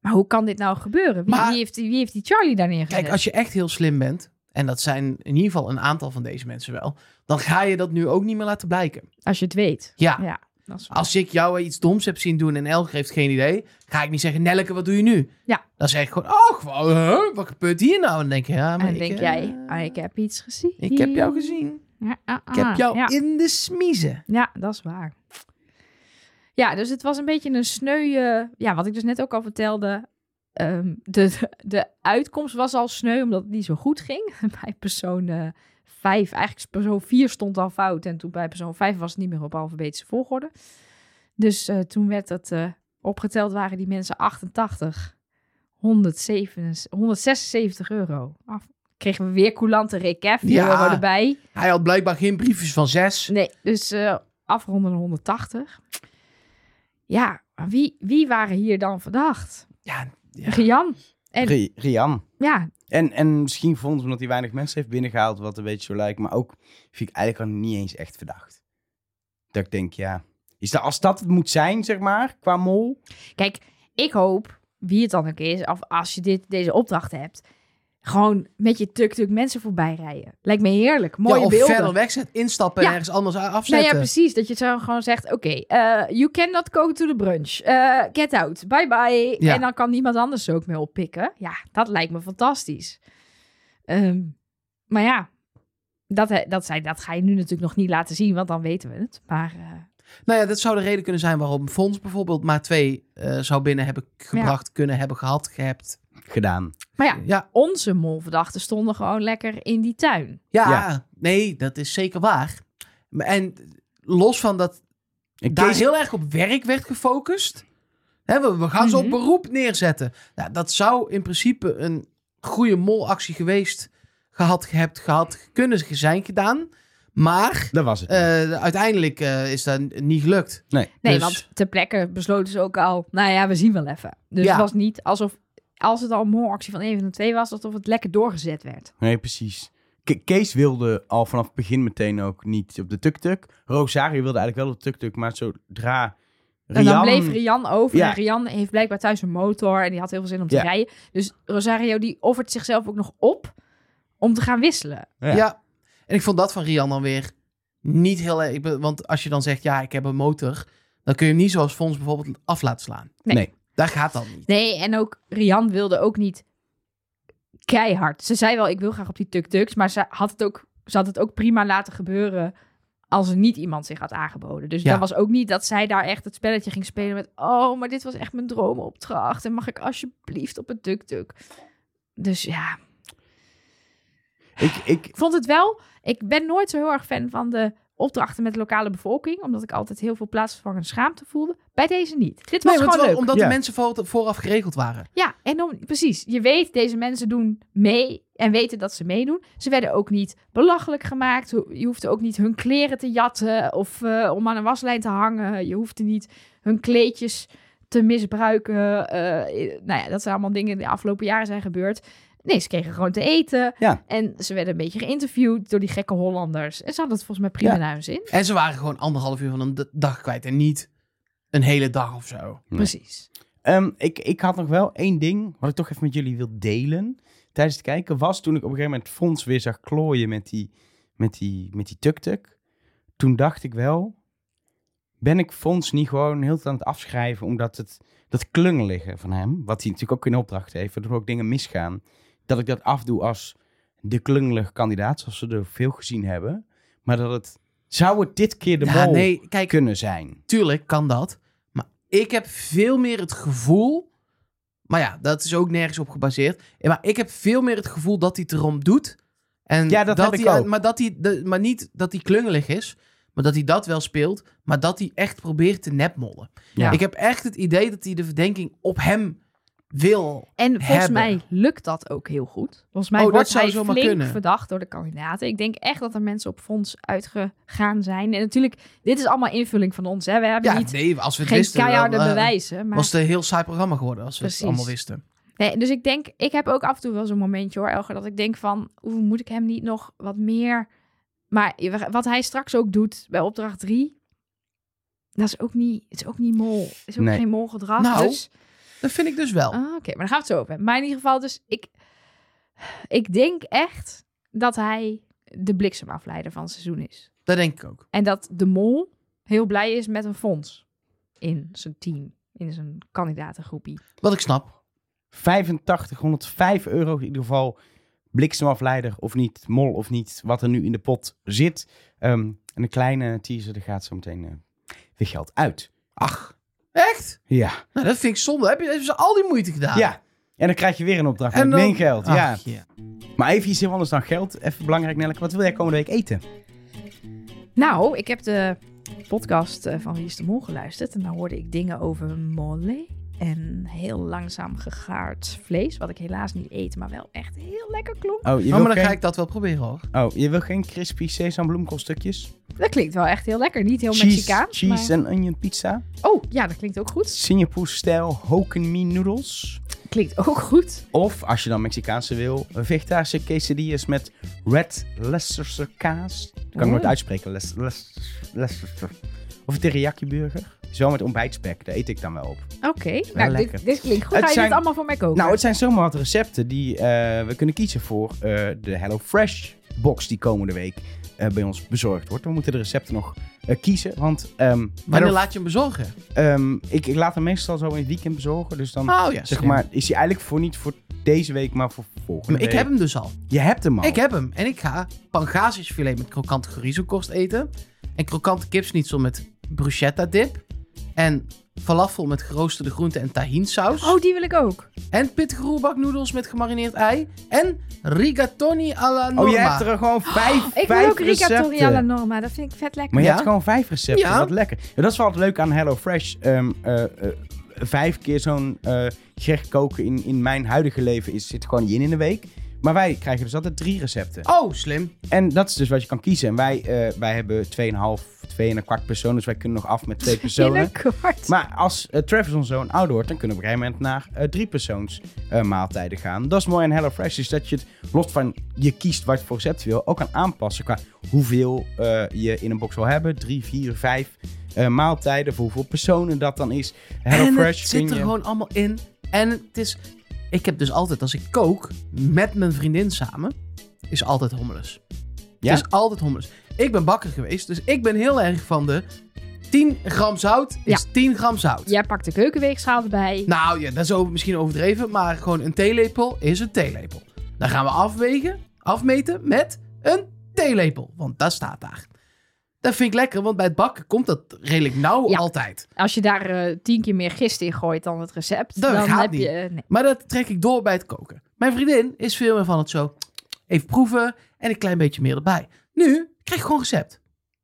Maar hoe kan dit nou gebeuren? Wie, Maar- wie, heeft, die- wie heeft die Charlie daar neergezet? kijk, als je echt heel slim bent, en dat zijn in ieder geval een aantal van deze mensen wel, dan ga je dat nu ook niet meer laten blijken. Als je het weet. Ja, Ja, dat is als ik jou iets doms heb zien doen en Elger heeft geen idee, ga ik niet zeggen, Nelleke, wat doe je nu? Ja. Dan zeg ik gewoon, oh, gewoon, huh? wat gebeurt hier nou? En dan denk je, ja, maar ik, denk eh, jij, ah, ik heb iets gezien. ik heb jou gezien. Ja, ah, Ik heb ah, jou ja. in de smiezen. Ja, dat is waar. Ja, dus het was een beetje een sneu... Ja, wat ik dus net ook al vertelde. Ehm, de, de uitkomst was al sneu, omdat het niet zo goed ging. Bij persoon eh, 5, eigenlijk persoon 4 stond al fout. En toen bij persoon 5 was het niet meer op alfabetische volgorde. Dus eh, toen werd het eh, opgeteld, waren die mensen 88, 177, 176 euro. Af, kregen we weer coulante recap, 4 Ja. erbij. Hij had blijkbaar geen briefjes van zes. Nee, dus eh afronden naar 180. Ja, wie, wie waren hier dan verdacht? Ja, ja. Rian. En Ri- Rian. ja, En, en misschien vond ze omdat hij weinig mensen heeft binnengehaald, wat een beetje zo lijkt. Maar ook vind ik eigenlijk al niet eens echt verdacht. Dat ik denk, ja, is dat, als dat het moet zijn, zeg maar, qua mol. kijk, ik hoop, wie het dan ook is, of als je dit, deze opdracht hebt, gewoon met je tuk-tuk mensen voorbij rijden. Lijkt me heerlijk. Mooie ja, of beelden. verder wegzet, instappen Ja. en ergens anders Nou afzetten. ja, precies. Dat je zo gewoon zegt, oké, eh, you cannot go to the brunch. Eh, get out. Bye bye. Ja. En dan kan niemand anders ook meer oppikken. Ja, dat lijkt me fantastisch. Ehm, maar ja, dat, dat, zei, dat ga je nu natuurlijk nog niet laten zien, want dan weten we het. Maar eh, Nou ja, dat zou de reden kunnen zijn waarom Fons bijvoorbeeld maar twee zou binnen hebben gebracht, kunnen hebben gehad, gehebt. Gedaan. Maar ja, Ja, onze molverdachten stonden gewoon lekker in die tuin. ja, Ja. nee, dat is zeker waar. En los van dat En daar heel erg op werk werd gefocust. Hè, we, we gaan ze op Mhm. beroep neerzetten. Ja, dat zou in principe een goede molactie geweest, gehad, gehebt, gehad, kunnen zijn gedaan. Maar dat was het. eh, uiteindelijk eh, is dat niet gelukt. nee. Nee, Dus- want ter plekke besloten ze ook al, nou ja, we zien wel even. Dus Ja. het was niet alsof, als het al een molactie van een van de twee was, alsof het lekker doorgezet werd. nee, precies. Ke- Kees wilde al vanaf het begin meteen ook niet op de tuk-tuk. Rosario wilde eigenlijk wel op de tuk-tuk, maar zodra En dan bleef Rian over. Ja. En Rian heeft blijkbaar thuis een motor en die had heel veel zin om te Ja. rijden. Dus Rosario die offert zichzelf ook nog op om te gaan wisselen. Ja. Ja. En ik vond dat van Rian dan weer niet heel erg... ik ben- Want als je dan zegt, ja, ik heb een motor... dan kun je hem niet zoals Fons bijvoorbeeld af laten slaan. Nee. Nee. Daar gaat dat niet. Nee, en ook Rian wilde ook niet keihard. Ze zei wel, ik wil graag op die tuk-tuks, maar ze had het ook, ze had het ook prima laten gebeuren als er niet iemand zich had aangeboden. Dus Ja. dat was ook niet dat zij daar echt het spelletje ging spelen met, oh, maar dit was echt mijn droomopdracht en mag ik alsjeblieft op een tuk-tuk. Dus ja, Ik, ik, ik vond het wel, ik ben nooit zo heel erg fan van de opdrachten met de lokale bevolking, omdat ik altijd heel veel plaatsvervangende schaamte voelde. Bij deze niet. Dit was Nee, gewoon wel leuk. omdat Ja. de mensen voor, vooraf geregeld waren. Ja, en dan, precies. Je weet, deze mensen doen mee en weten dat ze meedoen. Ze werden ook niet belachelijk gemaakt. Je hoefde ook niet hun kleren te jatten of eh, om aan een waslijn te hangen. Je hoefde niet hun kleedjes te misbruiken. Eh, nou ja, dat zijn allemaal dingen die de afgelopen jaren zijn gebeurd. Nee, ze kregen gewoon te eten. Ja. En ze werden een beetje geïnterviewd door die gekke Hollanders. En ze hadden het volgens mij prima Ja. naar hun zin. En ze waren gewoon anderhalf uur van een dag kwijt. En niet een hele dag of zo. Nee. Precies. Ehm, ik, ik had nog wel één ding wat ik toch even met jullie wil delen tijdens het kijken. Was toen ik op een gegeven moment Fons weer zag klooien met die, met die, met die tuk-tuk. Toen dacht ik wel, ben ik Fons niet gewoon heel aan het afschrijven omdat het dat klungelige van hem, wat hij natuurlijk ook in opdracht heeft, waardoor ook dingen misgaan, dat ik dat afdoe als de klungelige kandidaat, zoals we er veel gezien hebben. Maar dat het, zou het dit keer de Ja, mol nee, kijk, kunnen zijn? tuurlijk kan dat. Maar ik heb veel meer het gevoel. Maar ja, dat is ook nergens op gebaseerd. Maar ik heb veel meer het gevoel dat hij het erom doet. En Ja, dat heb ik hij, ook. Maar, dat hij, de, maar niet dat hij klungelig is. Maar dat hij dat wel speelt. Maar dat hij echt probeert te nepmollen. Ja. Ik heb echt het idee dat hij de verdenking op hem wil. En volgens hebben. mij lukt dat ook heel goed. Volgens mij Oh, wordt hij flink kunnen. verdacht door de kandidaten. Ik denk echt dat er mensen op fonds uitgegaan zijn. En natuurlijk, dit is allemaal invulling van ons. Hè? We hebben Ja, niet, nee, als we geen wisten... keiharde eh, bewijzen. Maar, was het een heel saai programma geworden als we Precies. het allemaal wisten. nee, dus ik denk, ik heb ook af en toe wel zo'n momentje hoor, Elger, dat ik denk van, oeh, moet ik hem niet nog wat meer... Maar wat hij straks ook doet bij opdracht 3, dat is ook niet, het is ook niet mol. Het is ook Nee. geen molgedrag. Nou, dus, Dat vind ik dus wel. Ah, Oké, maar daar gaan we het zo over. Maar in ieder geval, dus ik, ik denk echt dat hij de bliksemafleider van het seizoen is. Dat denk ik ook. En dat de mol heel blij is met een fonds in zijn team, in zijn kandidatengroepie. Wat ik snap. 85, 105 euro in ieder geval. Bliksemafleider of niet, mol of niet, wat er nu in de pot zit. Ehm, en een kleine teaser, er gaat zo meteen eh, weer geld uit. Ach, echt? Ja. Nou, dat vind ik zonde. Heb je, hebben ze al die moeite gedaan? ja. En dan krijg je weer een opdracht En met dan- geld. Ach, ja. ja. Maar even iets heel anders dan geld. Even belangrijk, Nelleke. Wat wil jij komende week eten? Nou, ik heb de podcast eh, van Wie is de Mol geluisterd. En daar hoorde ik dingen over molle en heel langzaam gegaard vlees. Wat ik helaas niet eet, maar wel echt heel lekker klonk. Oh, je Oh, maar dan geen, ga ik dat wel proberen hoor. oh, je wil geen crispy sesam bloemkoolstukjes? Dat klinkt wel echt heel lekker. Niet heel cheese Mexicaans. cheese maar- en onion pizza? Oh, ja, dat klinkt ook goed. Singapore-stijl hokkien noodles? Klinkt ook goed. Of, als je dan Mexicaanse wil, vegetarische quesadillas met red Leicesterse kaas. Dat kan ik nooit uitspreken. Les, les, Leicesterse. Of een teriyaki burger. Zo met ontbijtspek, daar eet ik dan wel op. Oké, nou, lekker. dit, dit klinkt goed. Het Ga je zijn- dit allemaal voor mij koken? Nou, het zijn zomaar wat recepten die eh, we kunnen kiezen voor eh, de HelloFresh box die komende week eh, bij ons bezorgd wordt. We moeten de recepten nog eh, kiezen, want ehm, Wanneer Hello- laat je hem bezorgen? ehm, ik, ik laat hem meestal zo in het weekend bezorgen. Dus dan Oh ja, zeg maar, is hij eigenlijk voor niet voor deze week, maar voor volgende Maar ik week. heb hem dus al. Je hebt hem al. Ik heb hem. En ik ga pangasiusfilet met krokante chorizo-korst eten. En krokante kipsnitzel met bruschetta dip. En falafel met geroosterde groenten en tahinsaus. Oh, die wil ik ook. En pittige roerbaknoedels met gemarineerd ei. En rigatoni alla norma. Oh, je hebt er gewoon vijf, Ik wil vijf ook rigatoni recepten. alla norma. Dat vind ik vet lekker. Maar je Ja? hebt gewoon vijf recepten. Ja. Wat lekker. Ja, dat is wel het leuke aan HelloFresh. Ehm eh, eh, vijf keer zo'n eh, gerecht koken in, in mijn huidige leven is, zit gewoon niet in in de week. Maar wij krijgen dus altijd drie recepten. Oh, slim. En dat is dus wat je kan kiezen. En wij, eh, wij hebben 2,5, 2 en een kwart persoon. Dus wij kunnen nog af met twee personen. Maar als uh, Travis ons zoon ouder wordt, dan kunnen we op een gegeven moment naar eh, drie persoons eh, maaltijden gaan. Dat is mooi aan HelloFresh, is dat je het, los van je kiest wat je voor recept wil, ook kan aanpassen qua hoeveel eh, je in een box wil hebben. Drie, vier, vijf eh, maaltijden, voor hoeveel personen dat dan is. en HelloFresh het zit er je- gewoon allemaal in. En het is... Ik heb dus altijd, als ik kook met mijn vriendin samen, is altijd hommeles. Ja? Het is altijd hummus. Ik ben bakker geweest, dus ik ben heel erg van de 10 gram zout is 10 gram zout. Jij pakt de keukenweegschaal erbij. Nou ja, dat is over- misschien overdreven, maar gewoon een theelepel is een theelepel. Dan gaan we afwegen, afmeten met een theelepel, want dat staat daar. Dat vind ik lekker, want bij het bakken komt dat redelijk nauw Ja. altijd. Als je daar eh, tien keer meer gist in gooit dan het recept, Dat dan gaat heb niet. je... eh, nee. Maar dat trek ik door bij het koken. Mijn vriendin is veel meer van het zo even proeven en een klein beetje meer erbij. Nu krijg ik gewoon recept.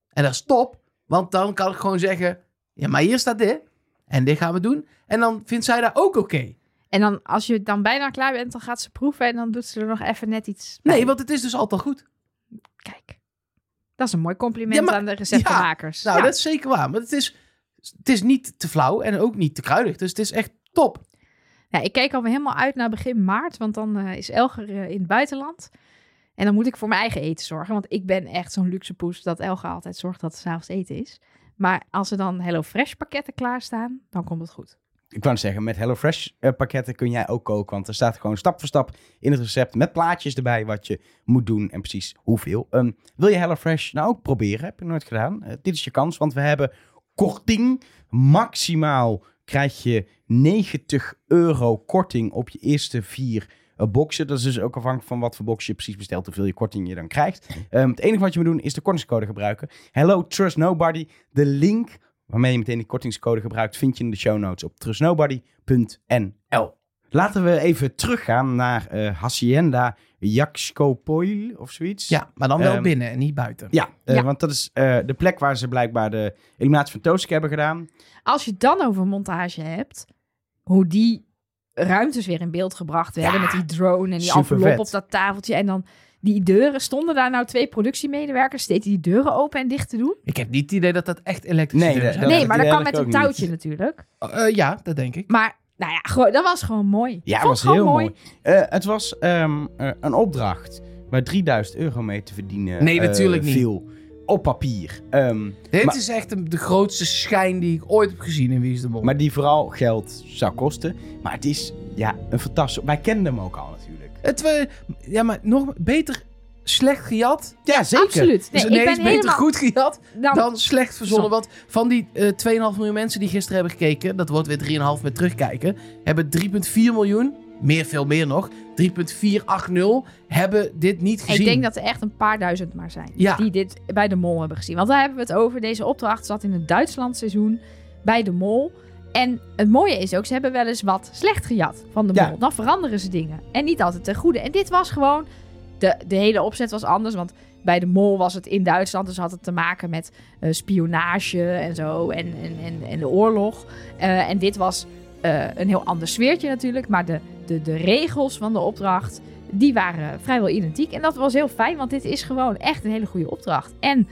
En dat is top, want dan kan ik gewoon zeggen, ja maar hier staat dit en dit gaan we doen. En dan vindt zij dat ook oké. En dan, als je dan bijna klaar bent, dan gaat ze proeven en dan doet ze er nog even net iets bij. Nee, want het is dus altijd goed. Kijk, dat is een mooi compliment Ja, maar- aan de receptenmakers. Nou, dat is zeker waar. Maar het is, het is niet te flauw en ook niet te kruidig. Dus het is echt top. Ja, ik kijk alweer helemaal uit naar begin maart, want dan eh, is Elger eh, in het buitenland. En dan moet ik voor mijn eigen eten zorgen, want ik ben echt zo'n luxe poes dat Elger altijd zorgt dat er s'avonds eten is. Maar als er dan HelloFresh pakketten klaarstaan, dan komt het goed. Ik wou zeggen, met HelloFresh eh, pakketten kun jij ook koken. Want er staat gewoon stap voor stap in het recept met plaatjes erbij wat je moet doen en precies hoeveel. Ehm, wil je HelloFresh nou ook proberen? Heb je nooit gedaan? Eh, dit is je kans, want we hebben korting. Maximaal krijg je 90 euro korting op je eerste vier eh, boxen. Dat is dus ook afhankelijk van wat voor box je precies bestelt, hoeveel je korting je dan krijgt. Ehm, het enige wat je moet doen is de kortingscode gebruiken. Hello Trust Nobody. De link waarmee je meteen die kortingscode gebruikt, vind je in de show notes op trustnobody.nl. Laten we even teruggaan naar eh Hacienda Yaxcopoil of zoiets. Ja, maar dan wel Ehm, binnen en niet buiten. Ja, eh, Ja. want dat is eh, de plek waar ze blijkbaar de eliminatie van Tosk hebben gedaan. Als je het dan over montage hebt, hoe die ruimtes weer in beeld gebracht werden Ja, met die drone en die envelop op dat tafeltje en dan die deuren. Stonden daar nou twee productiemedewerkers steeds die deuren open en dicht te doen? Ik heb niet het idee dat dat echt elektrische Nee, deuren dat- zijn. nee, maar dat kan met een touwtje niet. natuurlijk. Eh, ja, dat denk ik. Maar nou ja, gewoon, dat was gewoon mooi. Ja, dat was heel mooi. Eh, het was ehm, eh, een opdracht waar 3000 euro mee te verdienen Nee, eh, natuurlijk niet. viel. Op papier. Ehm, Dit maar- is echt de, grootste schijn die ik ooit heb gezien in Wie is de Mol. maar die vooral geld zou kosten. Maar het is ja, een fantastisch... Wij kenden hem ook al. Het, we, ja, maar nog beter slecht gejat. Ja, zeker. Absoluut. Nee, dus ik ineens ben beter helemaal... goed gejat Dan, dan slecht verzonnen. Zo. Want van die eh 2,5 miljoen mensen die gisteren hebben gekeken... dat wordt weer 3,5 met terugkijken... hebben 3,4 miljoen, meer veel meer nog... 3,480 hebben dit niet gezien. ik denk dat er echt een paar duizend maar zijn Ja. die dit bij de mol hebben gezien. Want daar hebben we het over. Deze opdracht zat in het Duitsland seizoen bij de mol. En het mooie is ook, ze hebben wel eens wat slecht gejat van de Ja. mol. Dan veranderen ze dingen. En niet altijd ten goede. En dit was gewoon... De, de hele opzet was anders, want bij de mol was het in Duitsland. Dus had het te maken met eh, spionage en zo en, en, en, en de oorlog. Eh, en dit was eh, een heel ander sfeertje natuurlijk. Maar de, de, de regels van de opdracht, die waren vrijwel identiek. En dat was heel fijn, want dit is gewoon echt een hele goede opdracht. En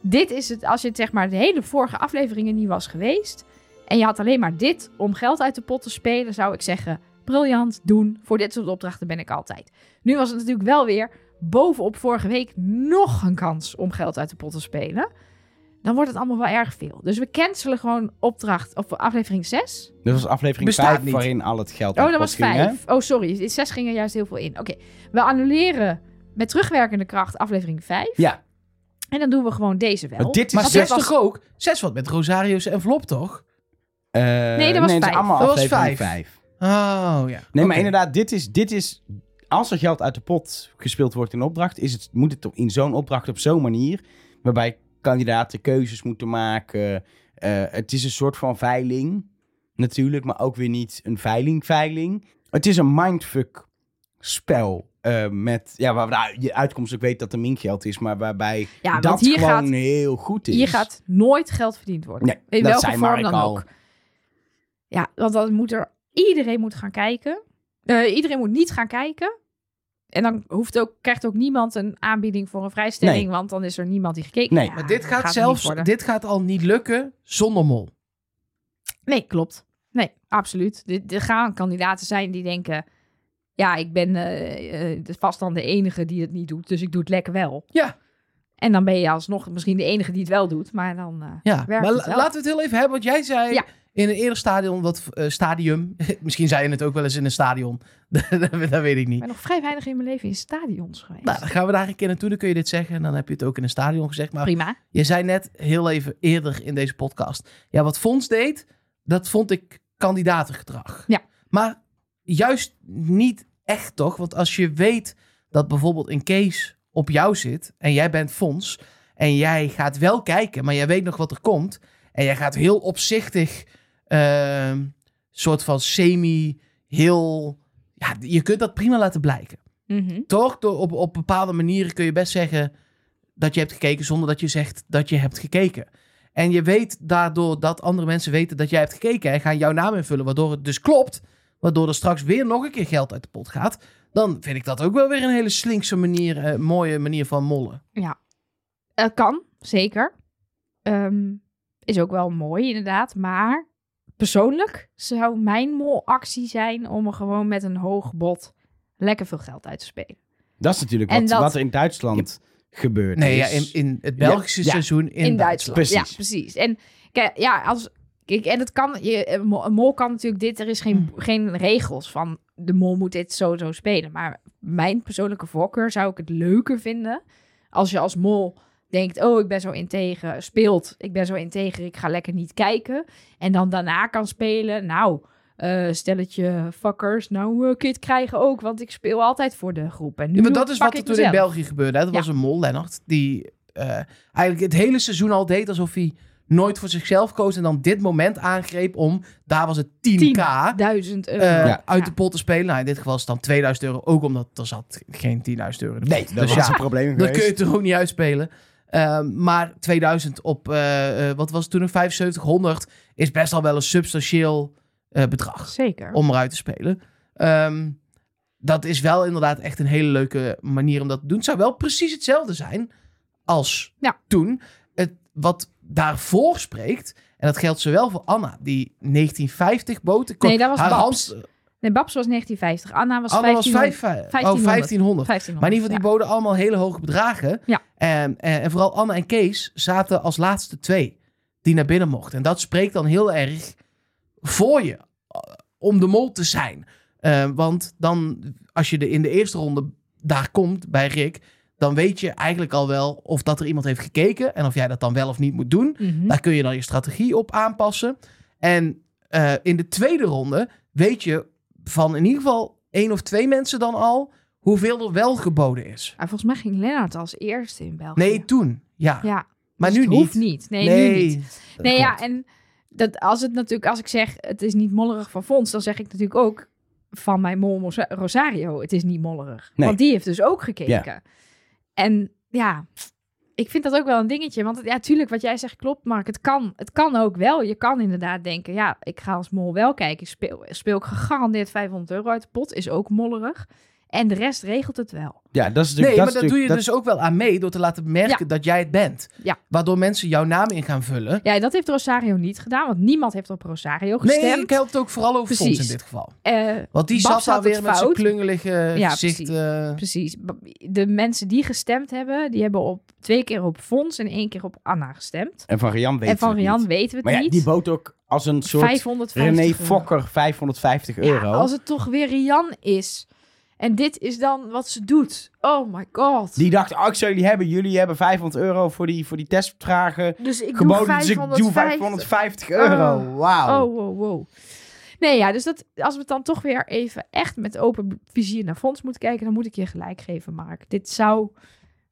dit is het, als je het zeg maar de hele vorige afleveringen niet was geweest... en je had alleen maar dit om geld uit de pot te spelen... zou ik zeggen, briljant, doen. Voor dit soort opdrachten ben ik altijd. Nu was het natuurlijk wel weer bovenop vorige week nog een kans om geld uit de pot te spelen. Dan wordt het allemaal wel erg veel. Dus we cancelen gewoon opdracht of aflevering 6. Dit was aflevering Bestaat 5 niet. waarin al het geld Oh, dat was pot ging, hè? 5. Oh, sorry. In 6 ging er juist heel veel in. Oké, we annuleren met terugwerkende kracht aflevering 5. Ja, En dan doen we gewoon deze wel. maar dit is Maar zes dit was- toch ook? Zes wat met Rosario's envelop, toch? Eh, Nee, dat was het is vijf. allemaal Dat was aflevering vijf. 5. Oh, ja. Nee, maar Oké. inderdaad, dit is, dit is... Als er geld uit de pot gespeeld wordt in opdracht... Is het, moet het in zo'n opdracht op zo'n manier... waarbij kandidaten keuzes moeten maken. Eh, het is een soort van veiling, natuurlijk... maar ook weer niet een veiling-veiling. Het is een mindfuck spel... eh, met, ja, waar nou, je uitkomst ook weet dat er minkgeld is, maar waarbij Ja, want dat hier gewoon gaat- heel goed is. Hier gaat nooit geld verdiend worden. Nee, In dat welke zei vorm Mark dan al. ook. Ja, want dan moet er... Iedereen moet gaan kijken. Eh, iedereen moet niet gaan kijken. En dan hoeft ook, krijgt ook niemand een aanbieding voor een vrijstelling. Nee. Want dan is er niemand die gekeken Nee. Ja, Maar dit gaat, zelfs, dit gaat al niet lukken zonder mol. Nee, klopt. Nee, absoluut. Dit- Er gaan kandidaten zijn die denken... Ja, ik ben eh, eh, vast dan de enige die het niet doet. Dus ik doe het lekker wel. Ja. En dan ben je alsnog misschien de enige die het wel doet. Maar dan eh, Ja, werkt maar het la- wel. laten we het heel even hebben. Want jij zei, Ja. In een eerder stadion, wat eh, stadium. Misschien zei je het ook wel eens in een stadion. dat weet ik Ik niet. ben nog vrij weinig in mijn leven in stadions geweest. Nou, dan gaan we daar een keer naartoe. Dan kun je dit zeggen. En dan heb je het ook in een stadion gezegd. Maar Prima. je zei net heel even eerder in deze podcast. Ja, wat Fons deed, dat vond ik kandidatengedrag. Ja. Maar juist niet echt toch? Want als je weet dat bijvoorbeeld een case op jou zit. En jij bent Fons. En jij gaat wel kijken, maar jij weet nog wat er komt. En jij gaat heel opzichtig, ehm, soort van semi, heel. Ja, je kunt dat prima laten blijken. Mhm. Toch? Door, op, op bepaalde manieren kun je best zeggen dat je hebt gekeken zonder dat je zegt dat je hebt gekeken. En je weet daardoor dat andere mensen weten dat jij hebt gekeken en gaan jouw naam invullen, waardoor het dus klopt. Waardoor er straks weer nog een keer geld uit de pot gaat. Dan vind ik dat ook wel weer een hele slinkse manier, eh, mooie manier van mollen. Eh, kan, zeker. Ehm, is ook wel mooi, inderdaad. Maar persoonlijk zou mijn molactie zijn om er gewoon met een hoog bod lekker veel geld uit te spelen. Dat is natuurlijk wat, dat- wat er in Duitsland gebeurt. Nee, ja, in, in het Belgische Ja, ja. seizoen in, In, Duitsland. Duitsland. Precies. Ja, precies. En kijk, ja, als. Kijk, en het kan, je, een mol- kan natuurlijk dit, er is geen, geen regels van de mol moet dit zo zo spelen. Maar mijn persoonlijke voorkeur zou ik het leuker vinden als je als mol denkt, oh ik ben zo integer, speelt, ik ben zo integer, ik ga lekker niet kijken. En dan daarna kan spelen, nou, eh stelletje fuckers, nou uh, kit krijgen ook, want ik speel altijd voor de groep. En nu Ja, maar dat is wat er toen in. België gebeurde. hè. Dat Ja. was een mol, Lennart, die eh, eigenlijk het hele seizoen al deed alsof hij nooit voor zichzelf koos en dan dit moment aangreep om, daar was het 10k, 10.000 euro. eh, Ja. uit Ja. de pot te spelen. Nou, in dit geval is het dan 2000 euro, ook omdat er zat geen 10.000 euro in de pot. Nee, dat dus was ja, een probleem dat kun je geweest. er ook niet uitspelen. Ehm, maar 2000 op, eh, eh, wat was het toen nog, 7500 is best al wel een substantieel eh, bedrag Zeker. om eruit te spelen. Ehm, dat is wel inderdaad echt een hele leuke manier om dat te doen. Het zou wel precies hetzelfde zijn als Ja. toen. Het, wat daarvoor spreekt, en dat geldt zowel voor Anna, die 1950 boten. Nee, dat was Babs. hand- Nee, Babs was 1950. Anna was Anna was 1500. vijf, eh, oh, 1500. 1500. 1500. Maar in ieder geval, die boden allemaal hele hoge bedragen. Ja. En, en, en vooral Anne en Kees zaten als laatste twee die naar binnen mochten. En dat spreekt dan heel erg voor je eh, om de mol te zijn. Eh, want dan, als je de, in de eerste ronde daar komt bij Rick, dan weet je eigenlijk al wel of dat er iemand heeft gekeken en of jij dat dan wel of niet moet doen. Mhm. Daar kun je dan je strategie op aanpassen. En eh, in de tweede ronde weet je van in ieder geval één of twee mensen dan al hoeveel er wel geboden is. Maar volgens mij ging Lennart als eerste in België. Nee, toen. Ja. Ja, maar dus nu het niet. hoeft niet. Nee, nu niet. Nee, ja, en dat, als het natuurlijk, als ik zeg het is niet mollerig van Fons, dan zeg ik natuurlijk ook van mijn mol Rosa- Rosario, het is niet mollerig. Nee. Want die heeft dus ook gekeken. En ja, ik vind dat ook wel een dingetje. Want ja, tuurlijk, wat jij zegt klopt, Mark. Het kan, het kan ook wel. Je kan inderdaad denken, ja, ik ga als mol wel kijken. Speel, speel ik gegarandeerd 500 euro uit de pot. Is ook mollerig. En de rest regelt het wel. Ja, dat is natuurlijk... Nee, dat maar dat doe je dus ook wel aan mee door te laten merken dat jij het bent. Ja. Waardoor mensen jouw naam in gaan vullen. Ja, dat heeft Rosario niet gedaan. Want niemand heeft op Rosario gestemd. Nee, ik help het ook vooral over Precies. Fons in dit geval. Eh, Want die Babs zat daar weer met zijn klungelige Ja, gezicht. precies. eh, Precies. De mensen die gestemd hebben, die hebben op twee keer op Fons en één keer op Anna gestemd. En van Rian weten en van we Rian niet. weten we het Maar ja, niet. die bood ook als een soort 550 René euro. Fokker 550 euro. Ja, als het toch weer Rian is. En dit is dan wat ze doet. Oh my god. Die dacht, oh, ik zou jullie hebben. Jullie hebben 500 euro voor die, voor die testvragen dus ik geboden. doe Dus ik 550. doe 550 euro. Oh. Wauw. Oh, wow, wow. Nee, ja, dus dat, als we het dan toch weer even echt met open vizier naar Fons moeten kijken, dan moet ik je gelijk geven, Mark. Dit zou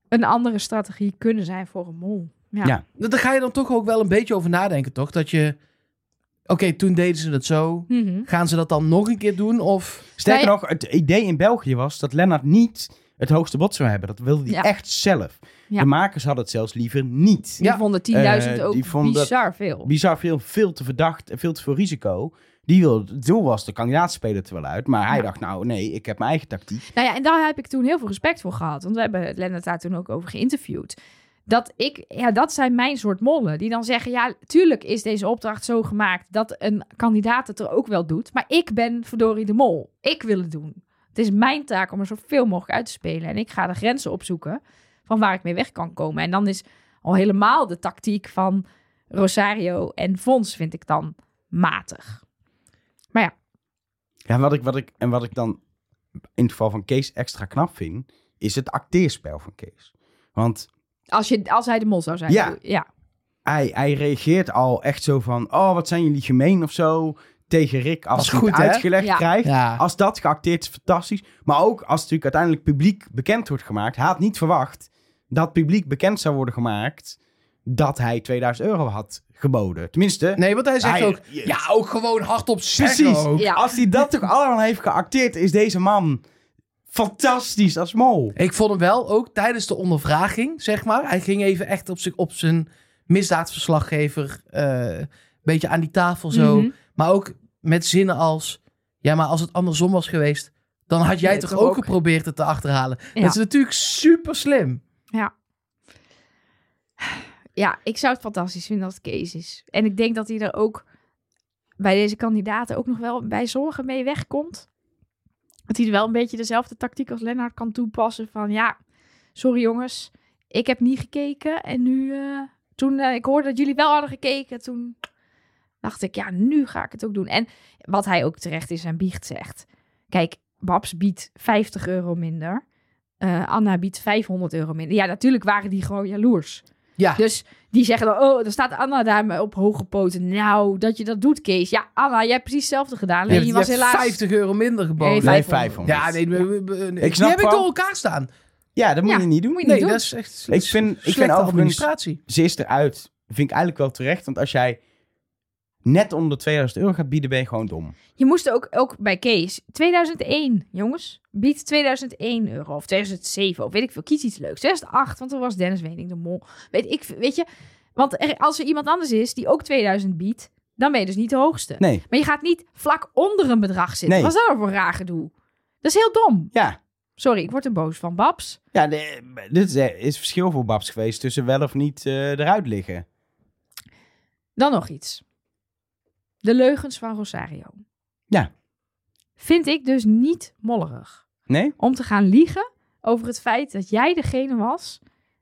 een andere strategie kunnen zijn voor een mol. Ja. Ja. Daar ga je dan toch ook wel een beetje over nadenken, toch? Dat je... Oké, toen deden ze het zo. Mhm. Gaan ze dat dan nog een keer doen? Of... Sterker nog, het idee in België was dat Lennart niet het hoogste bod zou hebben. Dat wilde hij Ja. echt zelf. Ja. De makers hadden het zelfs liever niet. Die Ja. vonden 10.000 Eh, ook die vonden dat- bizar veel. Bizar veel, veel te verdacht en veel te veel risico. Die wilde, het doel was de kandidaatspeler er wel uit. Maar hij Ja. dacht, nou nee, ik heb mijn eigen tactiek. Nou ja, en daar heb ik toen heel veel respect voor gehad. Want we hebben Lennart daar toen ook over geïnterviewd. Dat ik, ja, dat zijn mijn soort mollen. Die dan zeggen, ja, tuurlijk is deze opdracht zo gemaakt dat een kandidaat het er ook wel doet. Maar ik ben verdorie de mol. Ik wil het doen. Het is mijn taak om er zoveel mogelijk uit te spelen. En ik ga de grenzen opzoeken van waar ik mee weg kan komen. En dan is al helemaal de tactiek van Rosario en Fons, vind ik dan matig. Ja, wat ik, wat ik, en wat ik dan in het geval van Kees extra knap vind, is het acteerspel van Kees. Want Als, je, als hij de mol zou zijn. Ja. ja. hij, hij reageert al echt zo van, oh, wat zijn jullie gemeen of zo, tegen Rick als hij het uitgelegd Ja. krijgt. Ja. Als dat geacteerd is, fantastisch. Maar ook als het natuurlijk uiteindelijk publiek bekend wordt gemaakt. Hij had niet verwacht dat publiek bekend zou worden gemaakt dat hij 2000 euro had geboden. Tenminste, Nee, want hij zegt Hij- ook... Ja, ook gewoon hardop zeggen precies. ook. Ja. Als hij dat toch allemaal heeft geacteerd, is deze man fantastisch als mol. Ik vond hem wel ook tijdens de ondervraging, zeg maar. Hij ging even echt op, zich, op zijn misdaadverslaggever eh, een beetje aan die tafel zo. Mhm. Maar ook met zinnen als... Ja, maar als het andersom was geweest... dan had jij Ja, toch toch ook ook. geprobeerd het te achterhalen. Ja. Dat is natuurlijk super slim. Ja, ik zou het fantastisch vinden als het Kees is. En ik denk dat hij er ook bij deze kandidaten ook nog wel bij zorgen mee wegkomt. Dat hij wel een beetje dezelfde tactiek als Lennart kan toepassen. Van ja, sorry jongens, ik heb niet gekeken. En nu, eh, toen eh, ik hoorde dat jullie wel hadden gekeken, toen dacht ik, ja, nu ga ik het ook doen. En wat hij ook terecht in zijn biecht zegt. Kijk, Babs biedt 50 euro minder. Eh, Anna biedt 500 euro minder. Ja, natuurlijk waren die gewoon jaloers. Ja, Dus die zeggen dan, oh, dan staat Anna daar op hoge poten. Nou, dat je dat doet, Kees. Ja, Anna, jij hebt precies hetzelfde gedaan. hebt, je je was hebt helaas... 50 euro minder geboden. Nee, Nee, 500. 500. Ja, nee, Ik snap die heb ik door elkaar staan. Ja, dat moet Ja, je niet doen. moet je niet Nee, doen. dat is echt Ik vind- ik vind administratie. Ze is eruit. Vind ik eigenlijk wel terecht. Want als jij net onder de 2000 euro gaat bieden, ben je gewoon dom. Je moest ook, ook bij Kees, 2001, jongens. Biedt 2001 euro of 2007 of weet ik veel. Kies iets leuks. 2008, want toen was Dennis Wening de mol. Weet ik, weet je. Want er, als er iemand anders is die ook 2000 biedt, dan ben je dus niet de hoogste. Nee. Maar je gaat niet vlak onder een bedrag zitten. Nee. Wat is dat nou voor een raar gedoe? Dat is heel dom. Ja. Sorry, ik word er boos van, Babs. Ja, dit is, eh, is verschil voor Babs geweest tussen wel of niet eh, eruit liggen. Dan nog iets. De leugens van Rosario. Ja. Vind ik dus niet mollerig. Nee? Om te gaan liegen over het feit dat jij degene was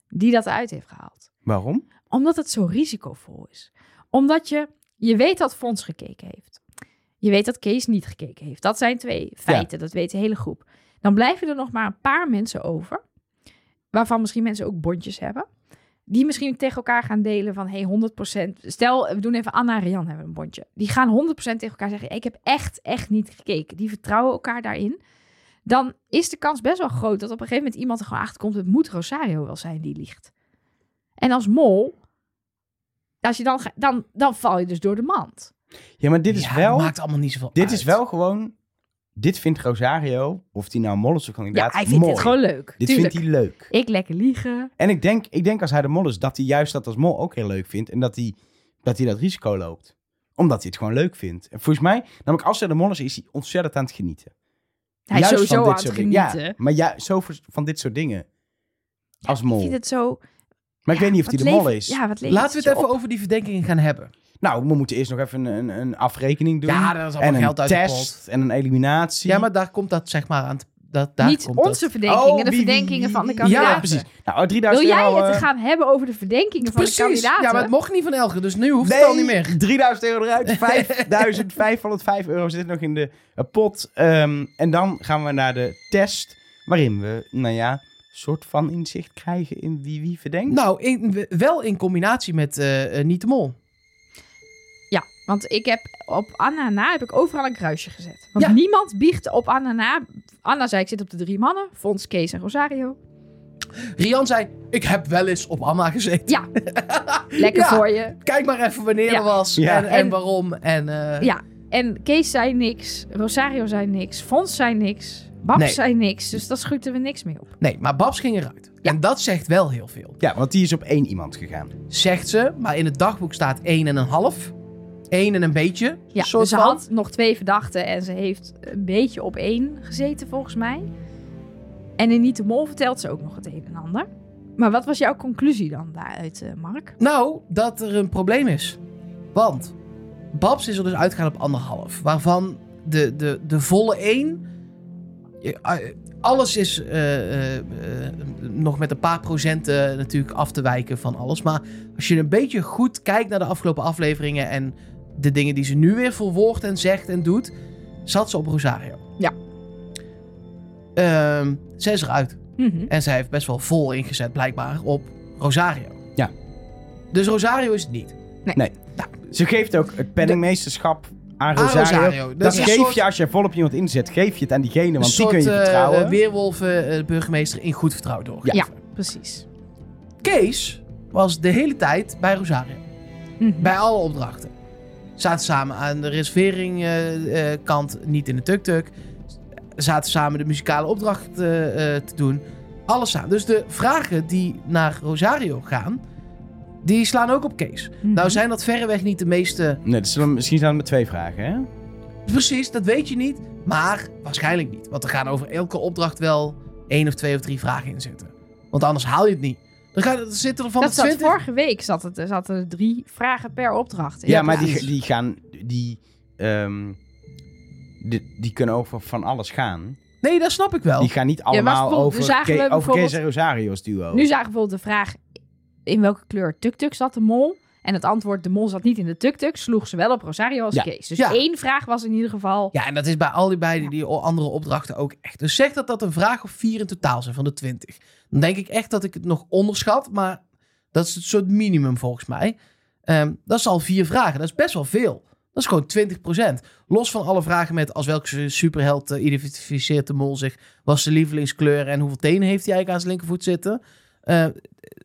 die dat uit heeft gehaald. Waarom? Omdat het zo risicovol is. Omdat je, je weet dat Fons gekeken heeft. Je weet dat Kees niet gekeken heeft. Dat zijn twee feiten, dat weet de hele groep. Dan blijven er nog maar een paar mensen over. Waarvan misschien mensen ook bondjes hebben. Die misschien tegen elkaar gaan delen van hey, 100%. Stel, we doen even Anna en Rian hebben een bondje. Die gaan 100% tegen elkaar zeggen: Ik heb echt, echt niet gekeken. Die vertrouwen elkaar daarin. Dan is de kans best wel groot dat op een gegeven moment iemand er gewoon achter komt. Het moet Rosario wel zijn die liegt. En als mol, als je dan, ga- dan, dan val je dus door de mand. Ja, maar dit is Ja, wel... maakt allemaal niet zoveel Dit uit. is wel gewoon... Dit vindt Rosario, of die nou mol is of Ja, kandidaat, hij vindt mooi. het gewoon leuk. Dit Tuurlijk. vindt hij leuk. Ik lekker liegen. En ik denk, ik denk als hij de mol is, dat hij juist dat als mol ook heel leuk vindt. En dat hij dat, hij dat risico loopt. Omdat hij het gewoon leuk vindt. En volgens mij, namelijk als hij de mol is, is hij ontzettend aan het genieten. Hij is Juist sowieso van dit aan het dingen. genieten. Ja, maar ja, zo van dit soort dingen. Als Ik mol. vind het zo... Maar ik weet niet of hij de mol is. Ja, Laten we het even op? over die verdenkingen gaan hebben. Nou, we moeten eerst nog even een, een, een afrekening doen. Ja, dat is allemaal en een geld uit de test en een eliminatie. Ja, maar daar komt dat zeg maar aan. Dat, daar Niet komt onze dat. verdenkingen, Oh, de verdenkingen van de kandidaten. Ja, precies. Nou, Wil 3000 jij euro... het eh, gaan hebben over de verdenkingen van de Precies. kandidaten? Ja, maar het mocht niet van Elger, dus nu hoeft Nee, het al niet meer. 3000 euro eruit. 5505 euro zit nog in de eh, pot. Ehm, en dan gaan we naar de test. Waarin we, nou ja, soort van inzicht krijgen in wie wie verdenkt. Nou, in, wel in combinatie met eh, eh, Niet de Mol. Want ik heb op Anna na heb ik overal een kruisje gezet. Want Ja. niemand biegt op Anna na. Anna zei ik zit op de drie mannen. Fons, Kees en Rosario. Rian zei, ik heb wel eens op Anna gezeten. Ja, lekker Ja. voor je. Kijk maar even wanneer Ja. dat was Ja. en, en, En- waarom. En, eh, Ja, en Kees zei niks. Rosario zei niks. Fons zei niks. Babs Nee. zei niks. Dus daar schutten we niks mee op. Nee, maar Babs ging eruit. En dat zegt wel heel veel. Ja, want die is op één iemand gegaan. Zegt ze, maar in het dagboek staat 1 en een half. 1 en een beetje. Ja, soort dus ze van. had nog twee verdachten en ze heeft een beetje op één gezeten volgens mij. En in Niet de Mol vertelt ze ook nog het een en ander. Maar wat was jouw conclusie dan daaruit, eh, Mark? Nou, dat er een probleem is. Want Babs is er dus uitgegaan op anderhalf. Waarvan de, de, de volle 1. Alles is eh, eh, nog met een paar procenten natuurlijk af te wijken van alles. Maar als je een beetje goed kijkt naar de afgelopen afleveringen en de dingen die ze nu weer verwoordt en zegt en doet, zat ze op Rosario. Ja. Ehm, zij is eruit. Mhm. En zij heeft best wel vol ingezet, blijkbaar, op Rosario. Ja. Dus Rosario is het niet. Ze geeft ook het penningmeesterschap aan Aan Rosario. Rosario. Dat geef soort- je als je volop iemand inzet. Geef je het aan diegene, want die kun je eh, vertrouwen. weerwolven eh, burgemeester in goed vertrouwen door. Ja, precies. Kees was de hele tijd bij Rosario. Mhm. Bij alle opdrachten. Zaten samen aan de reservering-kant, niet in de tuk-tuk. Zaten samen de muzikale opdracht eh, eh, te doen. Alles samen. Dus de vragen die naar Rosario gaan, die slaan ook op Kees. Mhm. Nou zijn dat verreweg niet de meeste... Nee, dus misschien zijn het met twee vragen, hè? Precies, dat weet je niet. Maar waarschijnlijk niet. Want er gaan over elke opdracht wel één of twee of drie vragen in zitten. Want anders haal je het niet. Er, gaan, er zitten er van dat de zat 20... vorige week zat het, er zaten drie vragen per opdracht. Ja, maar die, die gaan... Die, ehm, die, die kunnen over van alles gaan. Nee, dat snap ik wel. Die gaan niet allemaal over, Ke- over Kees en Rosario's duo. Nu zagen we bijvoorbeeld de vraag in welke kleur tuk-tuk zat de mol. En het antwoord, de mol zat niet in de tuk-tuk, sloeg zowel op Rosario als Ja. Kees. Dus Ja. één vraag was in ieder geval... Ja, en dat is bij al die beide die andere opdrachten ook echt. Dus zeg dat dat een vraag of vier in totaal zijn van de twintig. Dan denk ik echt dat ik het nog onderschat, maar dat is het soort minimum volgens mij. Ehm, dat is al vier vragen, dat is best wel veel. Dat is gewoon 20%. Los van alle vragen met als welke superheld eh, identificeert de mol zich, was zijn lievelingskleur en hoeveel tenen heeft hij eigenlijk aan zijn linkervoet zitten. Eh,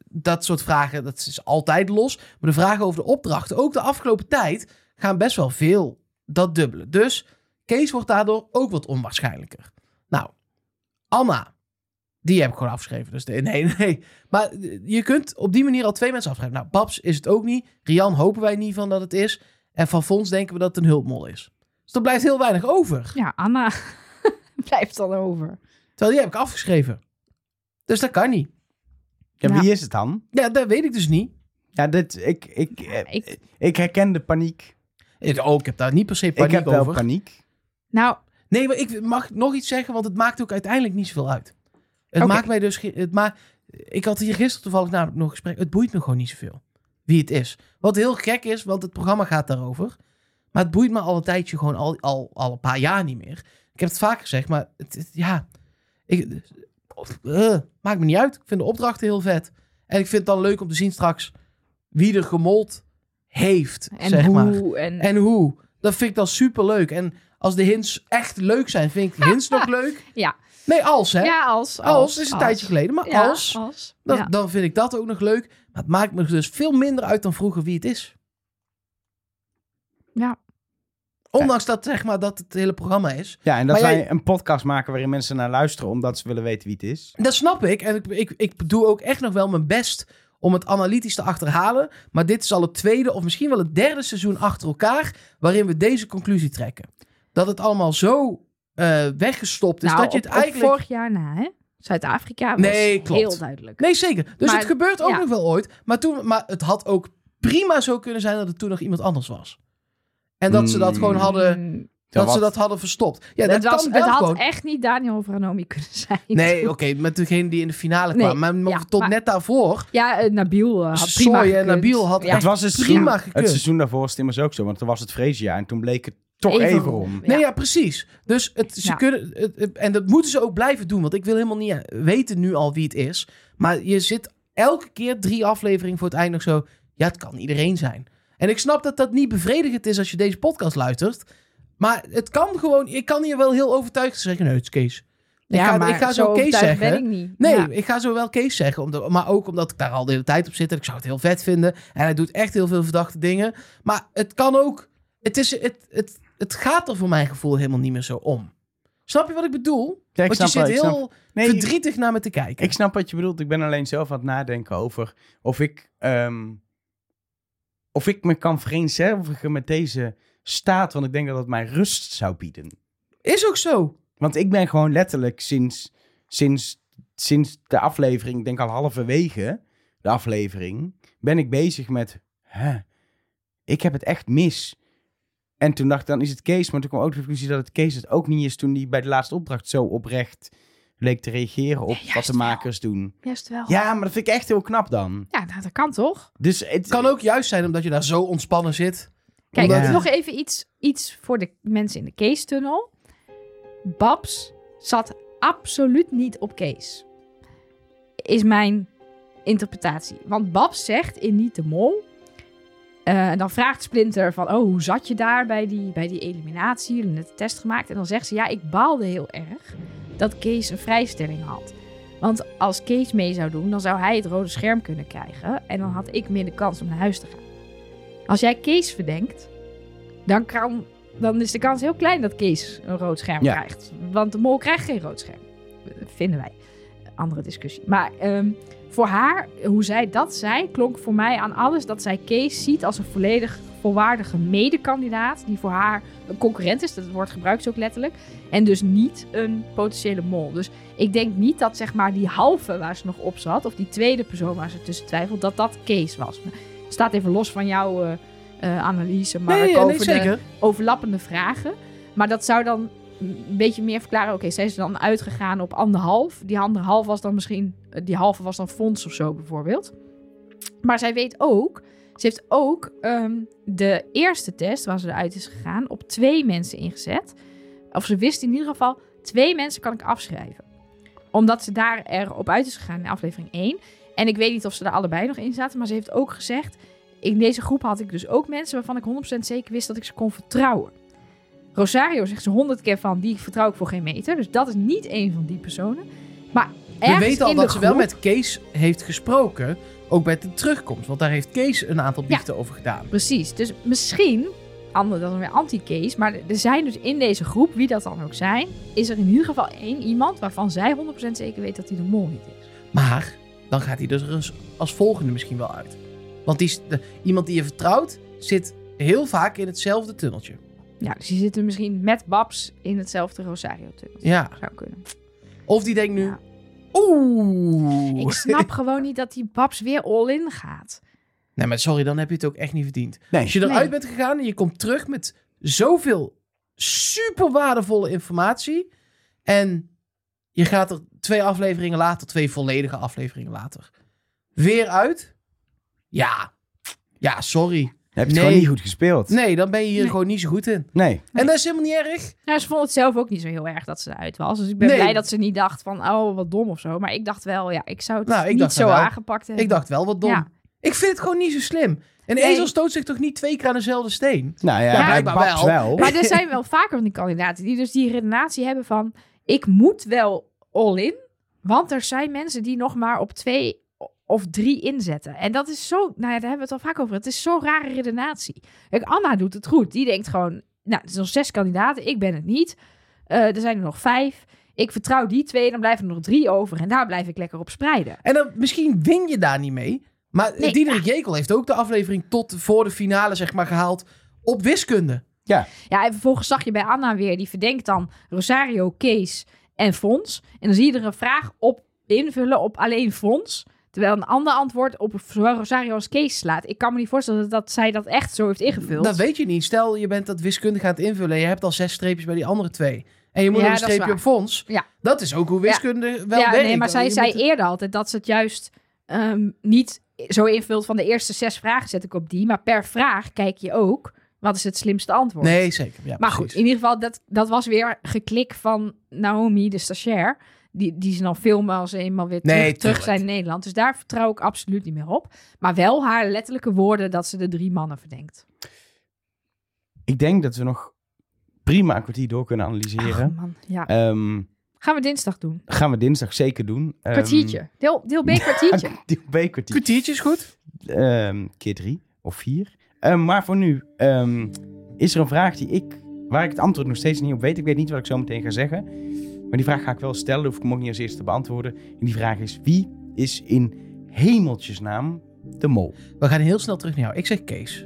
dat soort vragen, dat is altijd los. Maar de vragen over de opdrachten, ook de afgelopen tijd, gaan best wel veel dat dubbele. Dus Kees wordt daardoor ook wat onwaarschijnlijker. Nou, Anna. Die heb ik gewoon afgeschreven. Dus de, nee, nee. Maar je kunt op die manier al twee mensen afschrijven. Nou, Babs is het ook niet. Rian hopen wij niet van dat het is. En van Fons denken we dat het een hulpmol is. Dus er blijft heel weinig over. Ja, Anna blijft dan over. Terwijl die heb ik afgeschreven. Dus dat kan niet. Ja, Ja. wie is het dan? Ja, dat weet ik dus niet. Ja, dit, ik, ik, eh, Ik, ik herken de paniek. Oh, ik heb daar niet per se paniek ik heb wel over. paniek. nou, Nee, maar ik mag nog iets zeggen, want het maakt ook uiteindelijk niet zoveel uit. Het maakt mij dus... Het ma ik had hier gisteren toevallig namelijk nog een gesprek. Het boeit me gewoon niet zoveel wie het is. Wat heel gek is, want het programma gaat daarover. Maar het boeit me al een tijdje gewoon al, al, al een paar jaar niet meer. Ik heb het vaak gezegd, maar het, het- ja... Ik, eh, maakt me niet uit. Ik vind de opdrachten heel vet. En ik vind het dan leuk om te zien straks wie er gemold heeft, en zeg maar. hoe en... En hoe. Dat vind ik dan super leuk. En als de hints echt leuk zijn, vind ik de hints nog leuk. Ja. Nee, als hè. ja, als. als, is een tijdje geleden. Maar Ja, als, als. dan, ja. dan vind ik dat ook nog leuk. Maar het maakt me dus veel minder uit dan vroeger wie het is. Ja. Ondanks dat, zeg maar, dat het hele programma is. Ja, en dat Maar wij jij- een podcast maken waarin mensen naar luisteren omdat ze willen weten wie het is. Dat snap ik. En ik, ik, ik doe ook echt nog wel mijn best om het analytisch te achterhalen. Maar dit is al het tweede of misschien wel het derde seizoen achter elkaar... waarin we deze conclusie trekken. Dat het allemaal zo eh, weggestopt is nou, dat je het op- op eigenlijk... vorig jaar na, hè? Zuid-Afrika was Nee, klopt. heel duidelijk. Nee, zeker. Dus Maar- het gebeurt ook ja. nog wel ooit. Maar, toen, maar het had ook prima zo kunnen zijn dat het toen nog iemand anders was. En dat ze dat gewoon hadden, Mm, dat ze dat hadden verstopt. Ja, dat het, was, kan het had gewoon. echt niet Daniel Vranomi kunnen zijn. Nee, oké, met degene die in de finale Nee, kwam. Maar, maar ja, tot maar- net daarvoor, Ja, eh, Nabil eh, had prima. Nabil had ja. het was het prima seizoen, gekund. het seizoen daarvoor was het immers ook zo, want toen was het vreesjaar en toen bleek het toch Even om. Nee, ja, precies. Dus het, ze Ja. kunnen, het- en dat moeten ze ook blijven doen. Want ik wil helemaal niet weten nu al wie het is. Maar je zit elke keer drie afleveringen voor het eind nog zo. Ja, het kan iedereen zijn. En ik snap dat dat niet bevredigend is als je deze podcast luistert. Maar het kan gewoon. Ik kan hier wel heel overtuigd zeggen. Nee, het is Kees. Ik Ja, ga, maar ik ga zo, Kees zeggen. ik niet. Nee, Ja. ik ga zo wel Kees zeggen. Omdat, maar ook omdat ik daar al de hele tijd op zit. En ik zou het heel vet vinden. En hij doet echt heel veel verdachte dingen. Maar het kan ook. Het, is, het, het, het gaat er voor mijn gevoel helemaal niet meer zo om. Snap je wat ik bedoel? Ja, ik Want je snap zit heel snap- Nee, verdrietig naar me te kijken. Ik snap wat je bedoelt. Ik ben alleen zelf aan het nadenken over of ik, ehm, of ik me kan vereenzelvigen met deze staat. Want ik denk dat het mij rust zou bieden. Is ook zo. Want ik ben gewoon letterlijk sinds, sinds, sinds de aflevering, ik denk al halverwege de aflevering, ben ik bezig met, ik heb het echt mis. En toen dacht ik, dan is het Kees. Maar toen kwam ook de conclusie dat het Kees het ook niet is toen hij bij de laatste opdracht zo oprecht leek te reageren op Nee, wat de wel. makers doen. Juist wel. Ja, maar dat vind ik echt heel knap dan. Ja, nou, dat kan toch? Dus het Het kan ook juist zijn omdat je daar zo ontspannen zit. Kijk, Omdat- nog even iets, iets voor de mensen in de Kees-tunnel. Babs zat absoluut niet op Kees. Is mijn interpretatie. Want Babs zegt in Niet de Mol... eh, en dan vraagt Splinter van... Oh, hoe zat je daar bij die, bij die eliminatie? Jullie hebben net de test gemaakt. En dan zegt ze... Ja, ik baalde heel erg dat Kees een vrijstelling had. Want als Kees mee zou doen... dan zou hij het rode scherm kunnen krijgen. En dan had ik minder kans om naar huis te gaan. Als jij Kees verdenkt... dan, kan, dan is de kans heel klein dat Kees een rood scherm Ja. krijgt. Want de mol krijgt geen rood scherm. Vinden wij. Andere discussie. Maar ehm, voor haar, hoe zij dat zei, klonk voor mij aan alles dat zij Kees ziet als een volledig volwaardige medekandidaat. Die voor haar een concurrent is. Dat woord gebruikt ze ook letterlijk. En dus niet een potentiële mol. Dus ik denk niet dat zeg maar die halve waar ze nog op zat, of die tweede persoon waar ze tussen twijfelt, dat dat Kees was. Staat even los van jouw eh, eh, analyse, maar Nee, ook nee, over de overlappende vragen. Maar dat zou dan een beetje meer verklaren. Oké, zij is dan uitgegaan op anderhalf. Die anderhalf was dan misschien... eh, Die halve was dan fonds of zo bijvoorbeeld. Maar zij weet ook... Ze heeft ook ehm, de eerste test waar ze eruit is gegaan... op twee mensen ingezet. Of ze wist in ieder geval... Twee mensen kan ik afschrijven. Omdat ze daar erop uit is gegaan in aflevering 1. En ik weet niet of ze er allebei nog in zaten. Maar ze heeft ook gezegd... In deze groep had ik dus ook mensen waarvan ik 100% zeker wist dat ik ze kon vertrouwen. Rosario zegt ze honderd keer van, die vertrouw ik voor geen meter. Dus dat is niet een van die personen. Maar We weten al dat ze wel met Kees heeft gesproken. Ook bij de terugkomst. Want daar heeft Kees een aantal biechten over gedaan. Precies, dus misschien, ander dan weer anti-case, maar er zijn dus in deze groep, wie dat dan ook zijn, is er in ieder geval één iemand waarvan zij 100% zeker weet dat hij de mol niet is. Maar dan gaat hij dus er als, als volgende misschien wel uit. Want die, de- iemand die je vertrouwt zit heel vaak in hetzelfde tunneltje. Ja, dus die zitten misschien met Babs in hetzelfde Rosario-tunnel. Ja. Zou kunnen. Of die denkt nu... Ja. Oeh. Ik snap gewoon niet dat die Babs weer all-in gaat. Nee, maar sorry, dan heb je het ook echt niet verdiend. Nee. Als je eruit Nee. bent gegaan en je komt terug met zoveel super waardevolle informatie. En je gaat er twee afleveringen later, twee volledige afleveringen later, weer uit. Ja, ja, sorry. Heb je het gewoon niet goed gespeeld? Nee, dan ben je hier Nee. gewoon niet zo goed in. Nee. En dat is helemaal niet erg. Nou, ze vond het zelf ook niet zo heel erg dat ze eruit was. Dus ik ben Nee. blij dat ze niet dacht van, oh, wat dom of zo. Maar ik dacht wel, ja, ik zou het Nou, ik niet zo wel. aangepakt hebben. Ik dacht wel wat dom. Ja. Ik vind het gewoon niet zo slim. Een Nee. ezel stoot zich toch niet twee keer aan dezelfde steen? Nou ja, Ja, blijkbaar wel. wel. Maar er zijn wel vaker van die kandidaten die dus die redenatie hebben van... ik moet wel all-in, want er zijn mensen die nog maar op twee of drie inzetten. En dat is zo... Nou ja, daar hebben we het al vaak over. Het is zo'n rare redenatie. Kijk, Anna doet het goed. Die denkt gewoon... Nou, er zijn nog zes kandidaten, ik ben het niet. Eh, er zijn er nog vijf. Ik vertrouw die twee, dan blijven er nog drie over. En daar blijf ik lekker op spreiden. En dan, misschien win je daar niet mee. Maar Nee, Diederik Jekel heeft ook de aflevering tot voor de finale zeg maar, gehaald op wiskunde. Ja, en vervolgens zag je bij Anna weer, die verdenkt dan Rosario, Kees en Fons. En dan zie je er een vraag op invullen op alleen Fons. Terwijl een ander antwoord op Rosario als Kees slaat. Ik kan me niet voorstellen dat, dat zij dat echt zo heeft ingevuld. Dat weet je niet. Stel, je bent dat wiskunde gaan invullen en je hebt al zes streepjes bij die andere twee. En je moet Ja, nog een streepje op fonds. Ja. Dat is ook hoe wiskunde wel ja, werkt. nee, maar zij zei eerder altijd dat ze het juist ehm, niet zo invult van de eerste zes vragen zet ik op die. Maar per vraag kijk je ook, wat is het slimste antwoord? Nee, zeker. Ja, Maar goed, in ieder geval, dat, dat was weer geklik van Naomi, de stagiair. Die, die ze dan filmen als ze eenmaal weer terug, Nee, terug zijn in Nederland. Dus daar vertrouw ik absoluut niet meer op. Maar wel haar letterlijke woorden dat ze de drie mannen verdenkt. Ik denk dat we nog prima een kwartier door kunnen analyseren. Ach, man. Ja. Ehm, Gaan we dinsdag doen. gaan we dinsdag zeker doen. Ehm, Kwartiertje. Deel, deel B kwartiertje. Deel B kwartier. Kwartiertje is goed. Ehm, keer drie of vier. Maar voor nu ehm, is er een vraag die ik, waar ik het antwoord nog steeds niet op weet. Ik weet niet wat ik zo meteen ga zeggen. Maar die vraag ga ik wel stellen. Hoef ik hem ook niet als eerste te beantwoorden. En die vraag is: wie is in hemeltjesnaam de mol? We gaan heel snel terug naar jou. Ik zeg Kees.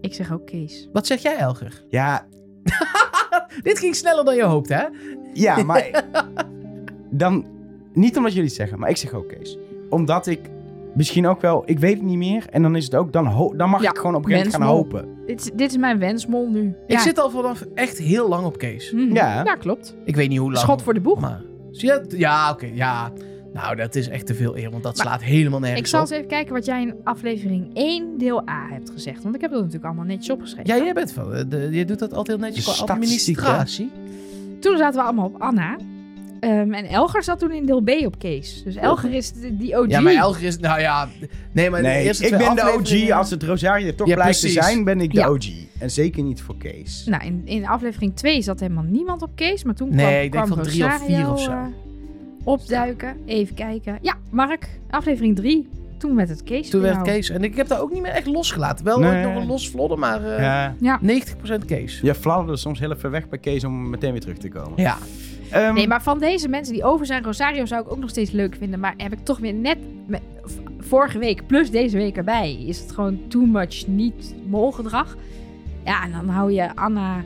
Ik zeg ook Kees. Wat zeg jij, Elger? Ja, Dit ging sneller dan je hoopte, hè? ja, maar dan niet omdat jullie het zeggen, maar ik zeg ook Kees. Omdat ik misschien ook wel, ik weet het niet meer. En dan is het ook, dan, ho- dan mag Ja, ik gewoon op een gegeven moment gaan hopen. Dit, is- dit is mijn wensmol nu. Ik Ja. zit al vanaf echt heel lang op Kees. Mhm. Ja. ja, klopt. Ik weet niet hoe lang. Schot voor de boeg. Maar, zie je? Ja, oké. ja. Nou, dat is echt te veel eer, want dat slaat helemaal nergens Ik zal op. eens even kijken wat jij in aflevering 1 deel A hebt gezegd. Want ik heb dat natuurlijk allemaal netjes opgeschreven. Ja, jij bent van, eh, de, je doet dat altijd heel netjes De qua administratie. Toen zaten we allemaal op Anna. Ehm, en Elger zat toen in deel B op Kees. Dus Elger is de- die OG. Ja, maar Elger is, nou ja, nee, maar de Nee, eerste ik ben de OG. Als het Rosario toch Ja, blijft te zijn, ben ik de Ja. OG. En zeker niet voor Kees. Nou, in, in aflevering 2 zat helemaal niemand op Kees. Maar toen Nee, kwam, ik denk kwam van drie of Rosario, vier of zo. eh, opduiken. Even kijken. Ja, Mark. Aflevering 3. Toen werd het Kees. Toen werd het. Kees. En ik heb daar ook niet meer echt losgelaten. Wel Nee. nog een los vlodder, maar eh, Ja. Ja. 90% Kees. Je fladderde soms heel even weg bij Kees om meteen weer terug te komen. Ja. Ehm, Nee, maar van deze mensen die over zijn, Rosario zou ik ook nog steeds leuk vinden. Maar heb ik toch weer net met, vorige week plus deze week erbij. Is het gewoon too much niet molgedrag. Ja, en dan hou je Anna,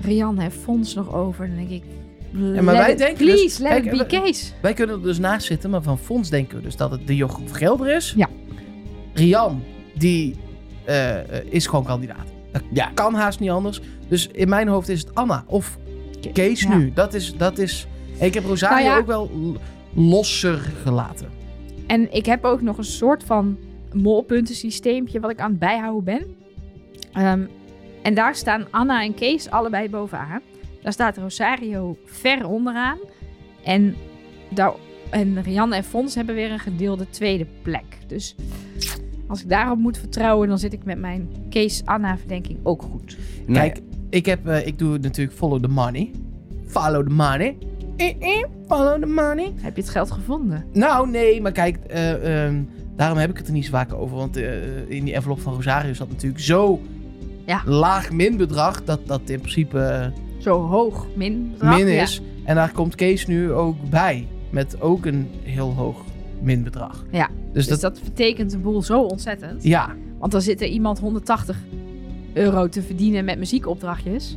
Rianne en Fons nog over. Dan denk ik, Ja, maar wij it- denken please, dus- let kijk, it be Kees. Wij kunnen er dus naast zitten, maar van Fons denken we dus dat het de Jochem Gelder is. Ja. Rian, die eh, eh, is gewoon kandidaat. Dat Ja. kan haast niet anders. Dus in mijn hoofd is het Anna of Kees Ja. nu. Dat is, dat is... Ik heb Rosario Nou ja. ook wel losser gelaten. En ik heb ook nog een soort van molpuntensysteempje wat ik aan het bijhouden ben. Ehm, en daar staan Anna en Kees allebei bovenaan. Daar staat Rosario ver onderaan. En, daar, en Rianne en Fons hebben weer een gedeelde tweede plek. Dus als ik daarop moet vertrouwen, dan zit ik met mijn Kees-Anna-verdenking ook goed. nee. Ik, heb, eh, ik doe natuurlijk follow the money. Follow the money. Eh, eh, follow the money. Heb je het geld gevonden? Nou, nee, maar kijk, eh, ehm, daarom heb ik het er niet zo vaak over. Want in die envelop van Rosario zat natuurlijk zo Ja. laag minbedrag dat dat in principe Zo hoog, min. bedrag? min Ja. is. En daar komt Kees nu ook bij. Met ook een heel hoog minbedrag. Ja, Dus, Dus dat, dat betekent de boel zo ontzettend. ja, Want dan zit er iemand 180 euro te verdienen met muziekopdrachtjes.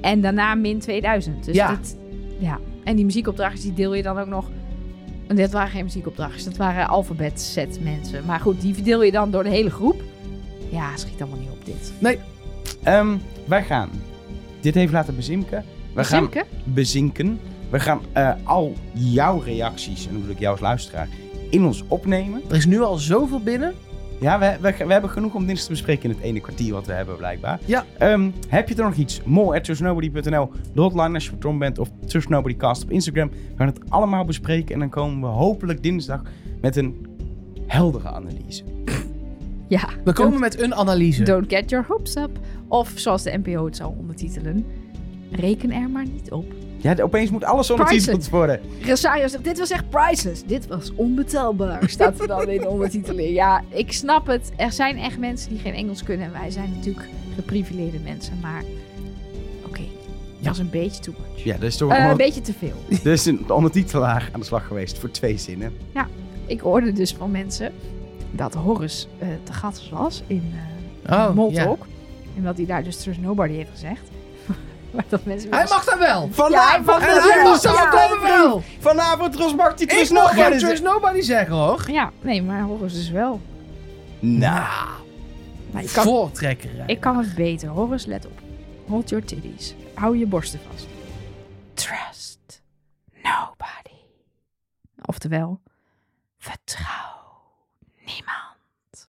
En daarna min 2000. Dus Ja. dit, ja. En die muziekopdrachtjes die deel je dan ook nog. En dit waren geen muziekopdrachtjes, dat waren alfabet set mensen. Maar goed, die verdeel je dan door de hele groep. Ja, schiet allemaal niet op dit. Ehm, wij gaan dit even laten bezinken. We gaan bezinken. We gaan eh, al jouw reacties, en dan bedoel ik jou als luisteraar, in ons opnemen. er is nu al zoveel binnen. Ja, we, we, we hebben genoeg om dinsdag te bespreken in het ene kwartier wat we hebben blijkbaar. Ja. Ehm, heb je er nog iets? More@trustnobody.nl, de hotline als je vertrouwd bent of Trust Nobody Cast op Instagram. We gaan het allemaal bespreken en dan komen we hopelijk dinsdag met een heldere analyse. Ja. We komen met een analyse. Don't get your hopes up. Of zoals de NPO het zou ondertitelen. Reken er maar niet op. Ja, opeens moet alles ondertiteld worden. Rosario zegt, dit was echt priceless. Dit was onbetaalbaar, staat er dan in de ondertiteling. Ja, ik snap het. Er zijn echt mensen die geen Engels kunnen. En wij zijn natuurlijk geprivileerde mensen. Maar oké, dat was een beetje too much. Ja, er is toch Eh, een, een beetje te veel. er is een ondertitelaar aan de slag geweest voor twee zinnen. Ik hoorde dus van mensen dat Horus eh, te gast was in eh Oh, Moltalk. En dat hij daar dus Trust Nobody heeft gezegd. maar dat mensen... Hij mag dat wel. Vanavond, Ja, En mag hij mag dat ja. ook wel. vanavond Ros mag die Trust Nobody. Trust Nobody zeggen, hoor. Ja, nee, maar Horus dus wel. Nou, Maar ik kan, Voortrekkerij. ik kan het beter. Horus, let op. Hold your titties. Hou je borsten vast. Trust nobody. Oftewel, vertrouw niemand.